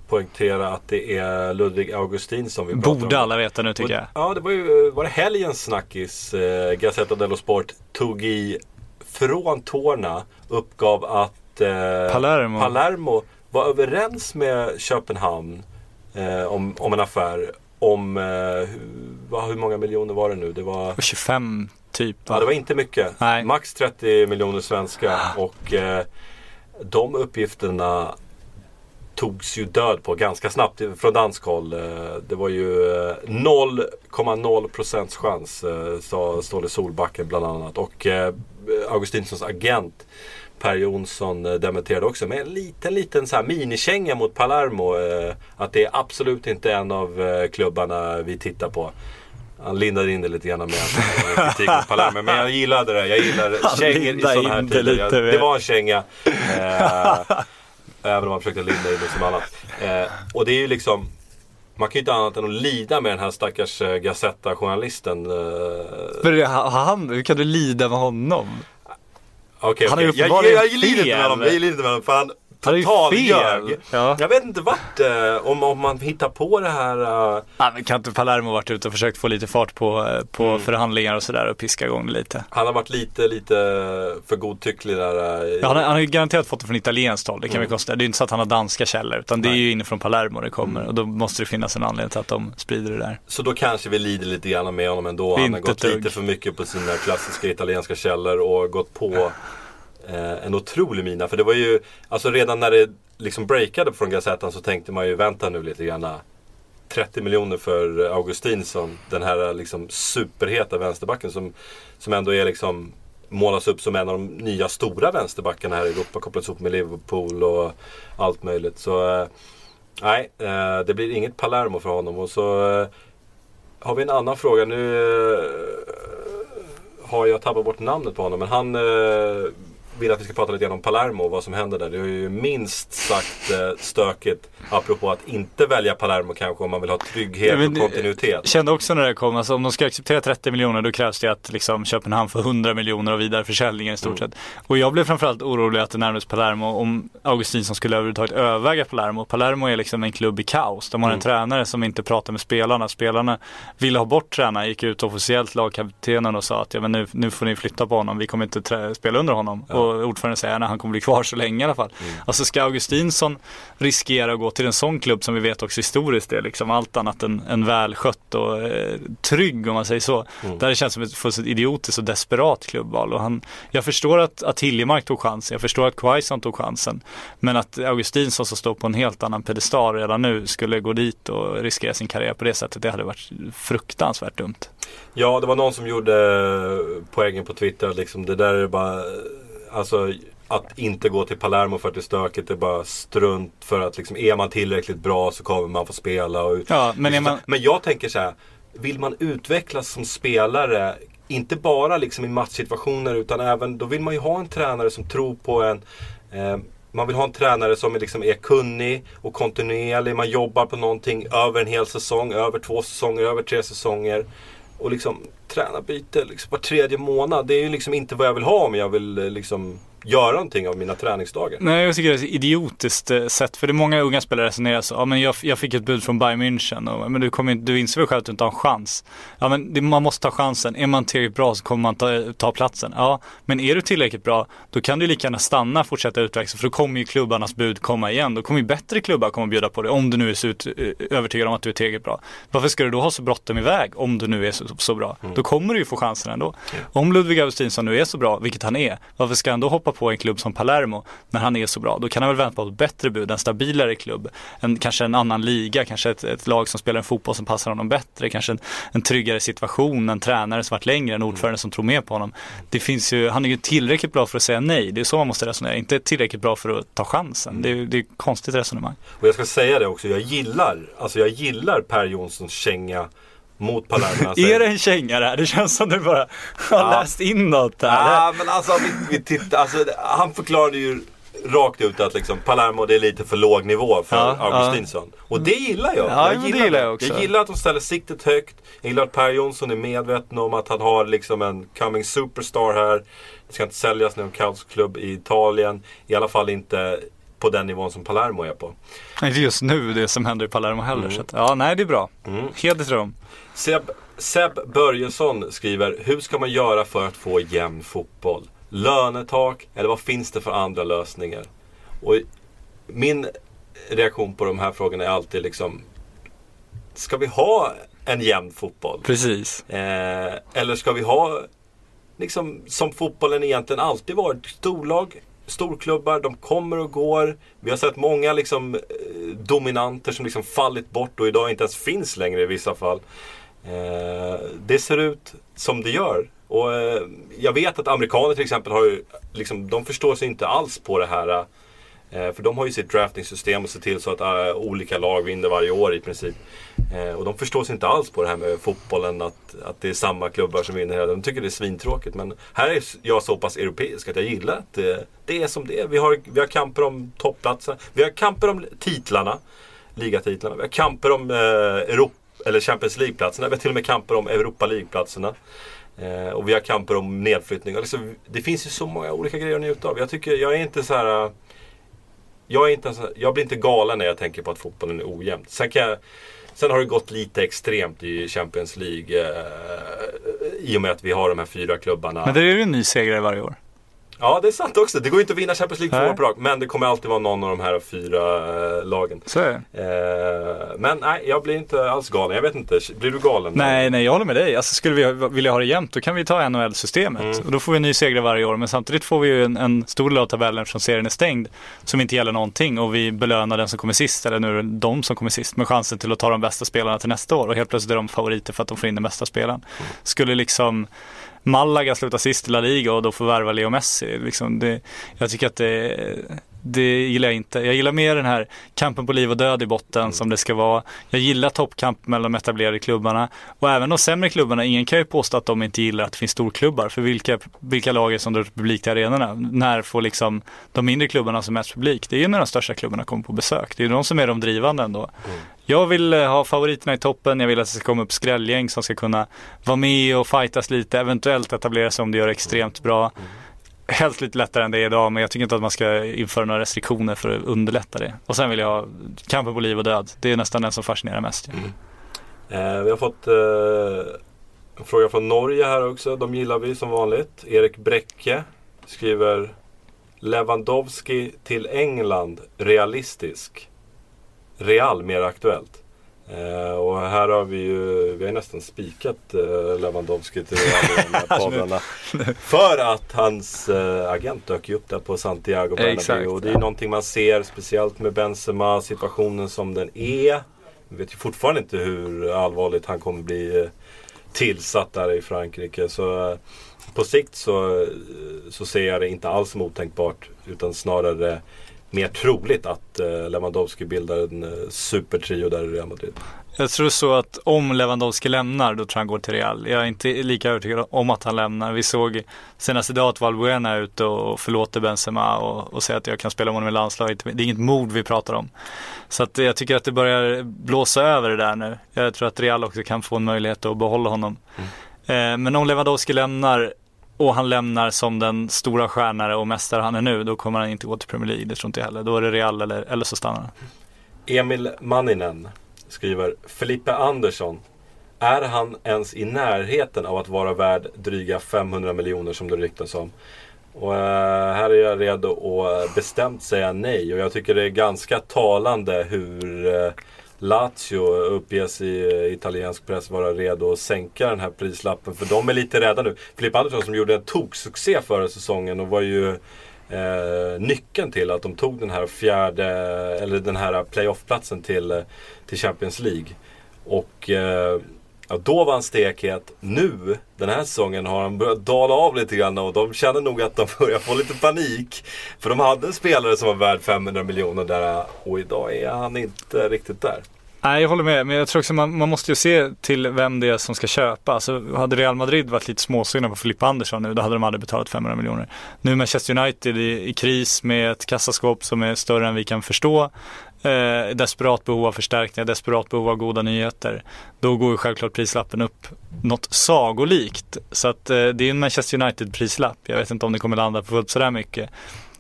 poängtera att det är Ludvig Augustin som vi pratar om. Borde alla veta nu tycker jag. Och, ja, det var ju var det helgens snackis. Eh, Gazzetta dello Sport tog i från tårna. Uppgav att eh, Palermo. Palermo var överens med Köpenhamn eh, om, om en affär. Om eh, hur, hur många miljoner var det nu? Det var, 25 typ. va? ja, det var inte mycket. Nej. Max 30 miljoner svenska. Och eh, de uppgifterna togs ju död på ganska snabbt från dansk håll. Eh, det var ju eh, 0,0 procents chans eh, sa Ståle Solbacken bland annat. Och Augustinssons agent Per Jonsson dementerade också med en liten, liten så här minikänga mot Palermo. Att det är absolut inte en av klubbarna vi tittar på. Han lindade in det lite grann med eh, kritik mot Palermo. Men jag gillade det. Jag gillar kängor i sådana här tider. Jag- Det var en känga. Eh, Även om han försökte linda in det som annat. Eh, och det är ju liksom man kan ju inte annat än att lida med den här stackars eh, Gazetta-journalisten. Eh, han, hur kan du lida med honom? Okej, okej. ju jag, jag, jag lider inte med honom. Jag lider inte med honom för han total ljög. Ja. Jag vet inte vart, eh, om, om man hittar på det här. eh, Ja, kan inte Palermo varit ute och försökt få lite fart på, eh, på Mm. förhandlingar och sådär och piska igång lite? han har varit lite, lite för godtycklig där. eh, Ja, han, han har ju garanterat fått det från italienskt håll, det kan vi konstatera. Det är ju inte så att han har danska källor, utan det är Nej. ju inifrån Palermo det kommer. Och då måste det finnas en anledning till att de sprider det där. Så då kanske vi lider lite grann med honom ändå. Han har gått ett dugg. lite för mycket på sina klassiska italienska källor och gått på eh, en otrolig mina. För det var ju, alltså redan när det liksom breakade från Gazettan så tänkte man ju vänta nu lite grann. 30 miljoner för Augustinsson. Den här liksom superheta vänsterbacken som, som ändå är liksom målas upp som en av de nya stora vänsterbackarna här i Europa. Kopplats ihop med Liverpool och allt möjligt. Så eh, Nej, eh, det blir inget Palermo för honom. Och så eh, har vi en annan fråga. Nu eh, har jag tappat bort namnet på honom. Men han eh, vill att vi ska prata lite grann om Palermo och vad som händer där. Det är ju minst sagt eh, stökigt. Apropå att inte välja Palermo kanske om man vill ha trygghet Ja, men, och kontinuitet. Jag kände också när det kom, alltså, om de ska acceptera 30 miljoner då krävs det att liksom, Köpenhamn får 100 miljoner och vidare försäljningen i stort Mm. sett. Och jag blev framförallt orolig att det närmades Palermo om Augustinsson skulle överhuvudtaget överväga Palermo. Palermo är liksom en klubb i kaos. De har en Mm. tränare som inte pratar med spelarna. Spelarna ville ha bort tränaren, gick ut officiellt lagkaptenen och sa att ja, men nu, nu får ni flytta på honom, vi kommer inte spela under honom. Och ordföranden säger att han kommer bli kvar så länge i alla fall. Mm. Alltså ska Augustinsson riskera att gå till en sån klubb som vi vet också historiskt är liksom allt annat än, än välskött och eh, trygg om man säger så. Mm. Där det känns som ett fullständigt idiotiskt och desperat klubbval. Och han, jag förstår att, att Hiljemark tog chansen, jag förstår att Quaison tog chansen. Men att Augustinsson som står på en helt annan pedestal redan nu skulle gå dit och riskera sin karriär på det sättet, det hade varit fruktansvärt dumt. Ja, det var någon som gjorde poängen på Twitter. Liksom, det där är bara... Alltså, att inte gå till Palermo för att det är stökigt, det är bara strunt. För att liksom, är man tillräckligt bra så kommer man få spela. Och, Ja, men är man, men jag tänker så här. Vill man utvecklas som spelare, inte bara liksom i matchsituationer utan även, då vill man ju ha en tränare som tror på en. Eh, man vill ha en tränare som är, liksom är kunnig och kontinuerlig. Man jobbar på någonting över en hel säsong, över två säsonger, över tre säsonger. Och liksom tränarbyte liksom var tredje månad. Det är ju liksom inte vad jag vill ha om jag vill eh, liksom göra någonting av mina träningsdagar. Nej, jag tycker det är ett idiotiskt eh, sätt. För det är många unga spelare resonerar så. Ja, men jag, jag fick ett bud från Bayern München. Och, men du, kommer, du inser väl själv att du inte har en chans. Ja, men det, man måste ta chansen. Är man tillräckligt bra så kommer man ta, ta platsen. Ja, men är du tillräckligt bra, då kan du lika gärna stanna och fortsätta utvecklas. För då kommer ju klubbarnas bud komma igen. Då kommer ju bättre klubbar komma och bjuda på det. Om du nu är så ut, eh, övertygad om att du är tillräckligt bra. Varför ska du då ha så bråttom iväg om du nu är så, så bra? Då kommer du ju få chansen ändå. Om Ludvig Augustinsson nu är så bra, vilket han är, varför ska han då hoppa på en klubb som Palermo när han är så bra? Då kan han väl vänta på ett bättre bud, en stabilare klubb, en, kanske en annan liga, kanske ett, ett lag som spelar en fotboll som passar honom bättre, kanske en, en tryggare situation, en tränare som varit längre, en ordförande som tror mer på honom. Det finns ju, han är ju tillräckligt bra för att säga nej, det är så man måste resonera, inte tillräckligt bra för att ta chansen. Det är, det är ett konstigt resonemang. Och jag ska säga det också, jag gillar, alltså jag gillar Per Jonssons känga mot Palermo. Alltså, Är det en känga det här? Det känns som du bara har Ja. läst in något här. Ja, men alltså, vi, vi tittar, alltså han förklarade ju rakt ut att liksom, Palermo det är lite för låg nivå för Ja, Augustinsson. Och det gillar jag. Ja, jag, men det gillar jag också. jag gillar att de ställer siktet högt. Jag gillar att Per Jonsson är medveten om att han har liksom en coming superstar här. Det ska inte säljas någon kaosklubb i Italien. I alla fall inte på den nivån som Palermo är på. Nej, Inte just nu det som händer i Palermo heller. Så att, ja, nej det är bra. Mm. Heder till dem. Seb, Seb Börjesson skriver, hur ska man göra för att få jämn fotboll? Lönetak eller vad finns det för andra lösningar? Och min reaktion på de här frågorna är alltid liksom, ska vi ha en jämn fotboll? Precis. Eh, eller ska vi ha, liksom som fotbollen egentligen alltid varit, storlag, storklubbar, de kommer och går. Vi har sett många liksom, eh, dominanter som liksom fallit bort och idag inte ens finns längre i vissa fall. Eh, det ser ut som det gör. Och eh, jag vet att amerikaner till exempel har ju, liksom, de förstår sig inte alls på det här. Eh, Eh, för de har ju sitt draftingsystem och ser till så att eh, olika lag vinner varje år i princip. Eh, och de förstår sig inte alls på det här med fotbollen, att, att det är samma klubbar som vinner. hela. De tycker det är svintråkigt. Men här är jag så pass europeisk att jag gillar att det, det är som det är. Vi har, vi har kamper om toppplatserna. Vi har kamper om titlarna. Ligatitlarna. Vi har kamper om eh, Europa, eller Champions League-platserna. Vi har till och med kamper om Europa League-platserna. Eh, och vi har kamper om nedflyttning. Alltså, det finns ju så många olika grejer att njuta av. Jag, tycker, jag är inte så här... Jag, är inte, ens, jag blir inte galen när jag tänker på att fotbollen är ojämn. Sen, kan jag, sen har det gått lite extremt i Champions League. Eh, I och med att vi har de här fyra klubbarna. Men det är ju en ny segrare varje år. Ja, det är sant också. Det går ju inte att vinna Champions League två år på. Men det kommer alltid vara någon av de här fyra eh, lagen. Så är det. Eh, men nej, jag blir inte alls galen. Jag vet inte. Blir du galen? Nej, nej, jag håller med dig. Alltså skulle vi vilja ha det jämnt, då kan vi ta NHL-systemet. Mm. Och då får vi en ny segrare varje år. Men samtidigt får vi ju en, en stor del av tabellen eftersom serien är stängd. Som inte gäller någonting. Och vi belönar den som kommer sist, eller nu är det de som kommer sist, med chansen till att ta de bästa spelarna till nästa år. Och helt plötsligt är de favoriter för att de får in den bästa spelaren. Skulle liksom Malaga sluta sist i La Liga och då få värva Leo Messi. Liksom det, jag tycker att det, Det gillar jag inte. Jag gillar mer den här kampen på liv och död i botten som det ska vara. Jag gillar toppkamp mellan de etablerade klubbarna. Och även de sämre klubbarna, ingen kan ju påstå att de inte gillar att det finns storklubbar. För vilka, vilka lag är som drar publik till arenorna? När får liksom de mindre klubbarna som mest publik? Det är ju när de största klubbarna kommer på besök. Det är ju de som är de drivande ändå. Jag vill eh, ha favoriterna i toppen, jag vill att det ska komma upp skrällgäng som ska kunna vara med och fightas lite, eventuellt etablera sig om det gör extremt bra. Helst lite lättare än det är idag, men jag tycker inte att man ska införa några restriktioner för att underlätta det. Och sen vill jag ha kampen på liv och död. Det är nästan den som fascinerar mest. Mm. Eh, vi har fått eh, en fråga från Norge här också. De gillar vi som vanligt. Erik Bräcke skriver Lewandowski till England realistisk. Real mer aktuellt. Eh, och här har vi ju, vi har nästan spikat eh, Lewandowski till Real i de här poddarna. För att hans eh, agent dök ju upp där på Santiago Bernabéu. Och det är ju någonting man ser, speciellt med Benzema, situationen som den är. Vi vet ju fortfarande inte hur allvarligt han kommer bli eh, tillsatt där i Frankrike. Så eh, på sikt så, eh, så ser jag det inte alls som otänkbart. Utan snarare mer troligt att eh, Lewandowski bildar en eh, supertrio där i Real Madrid. Jag tror så att om Lewandowski lämnar, då tror jag han går till Real. Jag är inte lika övertygad om att han lämnar. Vi såg senast idag att Valbuena är ute och förlåter Benzema och, och säger att jag kan spela med honom i landslaget. Det är inget mord vi pratar om. Så att jag tycker att det börjar blåsa över det där nu. Jag tror att Real också kan få en möjlighet att behålla honom. Eh, men om Lewandowski lämnar och han lämnar som den stora stjärnare och mästare han är nu, då kommer han inte gå till Premier League. Det tror inte jag heller. Då är det Real eller, eller så stannar han. Emil Manninen skriver Felipe Andersson. Är han ens i närheten av att vara värd dryga 500 miljoner som det ryktas om? Och eh, här är jag redo att bestämt säga nej. Och jag tycker det är ganska talande hur eh, Lazio uppges i eh, italiensk press vara redo att sänka den här prislappen. För de är lite rädda nu. Filip Andersson som gjorde en toksuccé förra säsongen och var ju eh, nyckeln till att de tog den här fjärde, eller den här playoffplatsen till, eh, till Champions League. Och eh, ja, då var han stekhet. Nu, den här säsongen, har han börjat dala av lite grann och de känner nog att de börjar få lite panik. För de hade en spelare som var värd 500 miljoner där och idag är han inte riktigt där. Nej, jag håller med. Men jag tror också man, man måste ju se till vem det är som ska köpa. Alltså, hade Real Madrid varit lite småsugna på Filippa Andersson nu, då hade de aldrig betalat 500 miljoner. Nu är Manchester United i, i kris med ett kassaskåp som är större än vi kan förstå. Eh, desperat behov av förstärkningar, desperat behov av goda nyheter. Då går ju självklart prislappen upp något sagolikt. Så att eh, det är en Manchester United-prislapp. Jag vet inte om det kommer landa på fullt sådär mycket.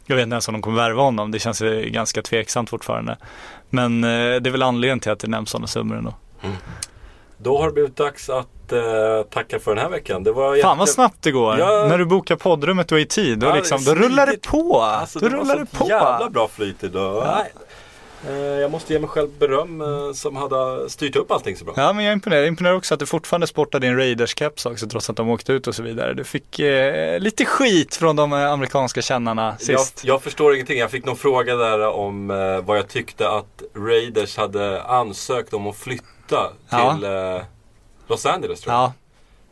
Jag vet inte ens om de kommer värva honom. Det känns ju ganska tveksamt fortfarande. Men eh, det är väl anledningen till att det nämns sådana summor ändå. Då har det blivit dags att eh, tacka för den här veckan. Det var Fan vad snabbt det går. Ja. När du bokar poddrummet och är i tid, då, Ja, det liksom, då rullar det på. Alltså, då det rullar var det på. jävla bra flyt idag. Nej. Eh, Jag måste ge mig själv beröm eh, som hade styrt upp allting så bra. Ja men jag imponerar. Jag imponerar också att du fortfarande sportar din Raiders-keps också trots att de åkte ut och så vidare. Du fick eh, lite skit från de eh, amerikanska kännarna Jag, sist. jag förstår ingenting. Jag fick någon fråga där om eh, vad jag tyckte att Raiders hade ansökt om att flytta Ja. till eh, Los Angeles tror jag. Ja,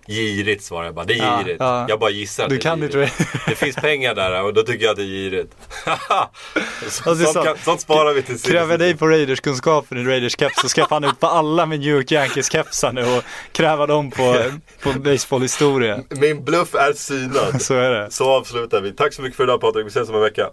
Girigt svarar jag bara. Det är Ja, girigt. ja. Jag bara gissar att du det är kan girigt. inte Det finns pengar där och då tycker jag att det är girigt. Så, Alltså, sånt, så- kan, sånt sparar vi till Kräver jag dig på Raiders-kunskapen i Raiders-keps så ska fan ut på alla med New York Yankees-kepsar nu och kräva dem på, på baseballhistoria. Min bluff är synad. Så är det. Så avslutar vi. Tack så mycket för idag Patrik. Vi ses om en vecka.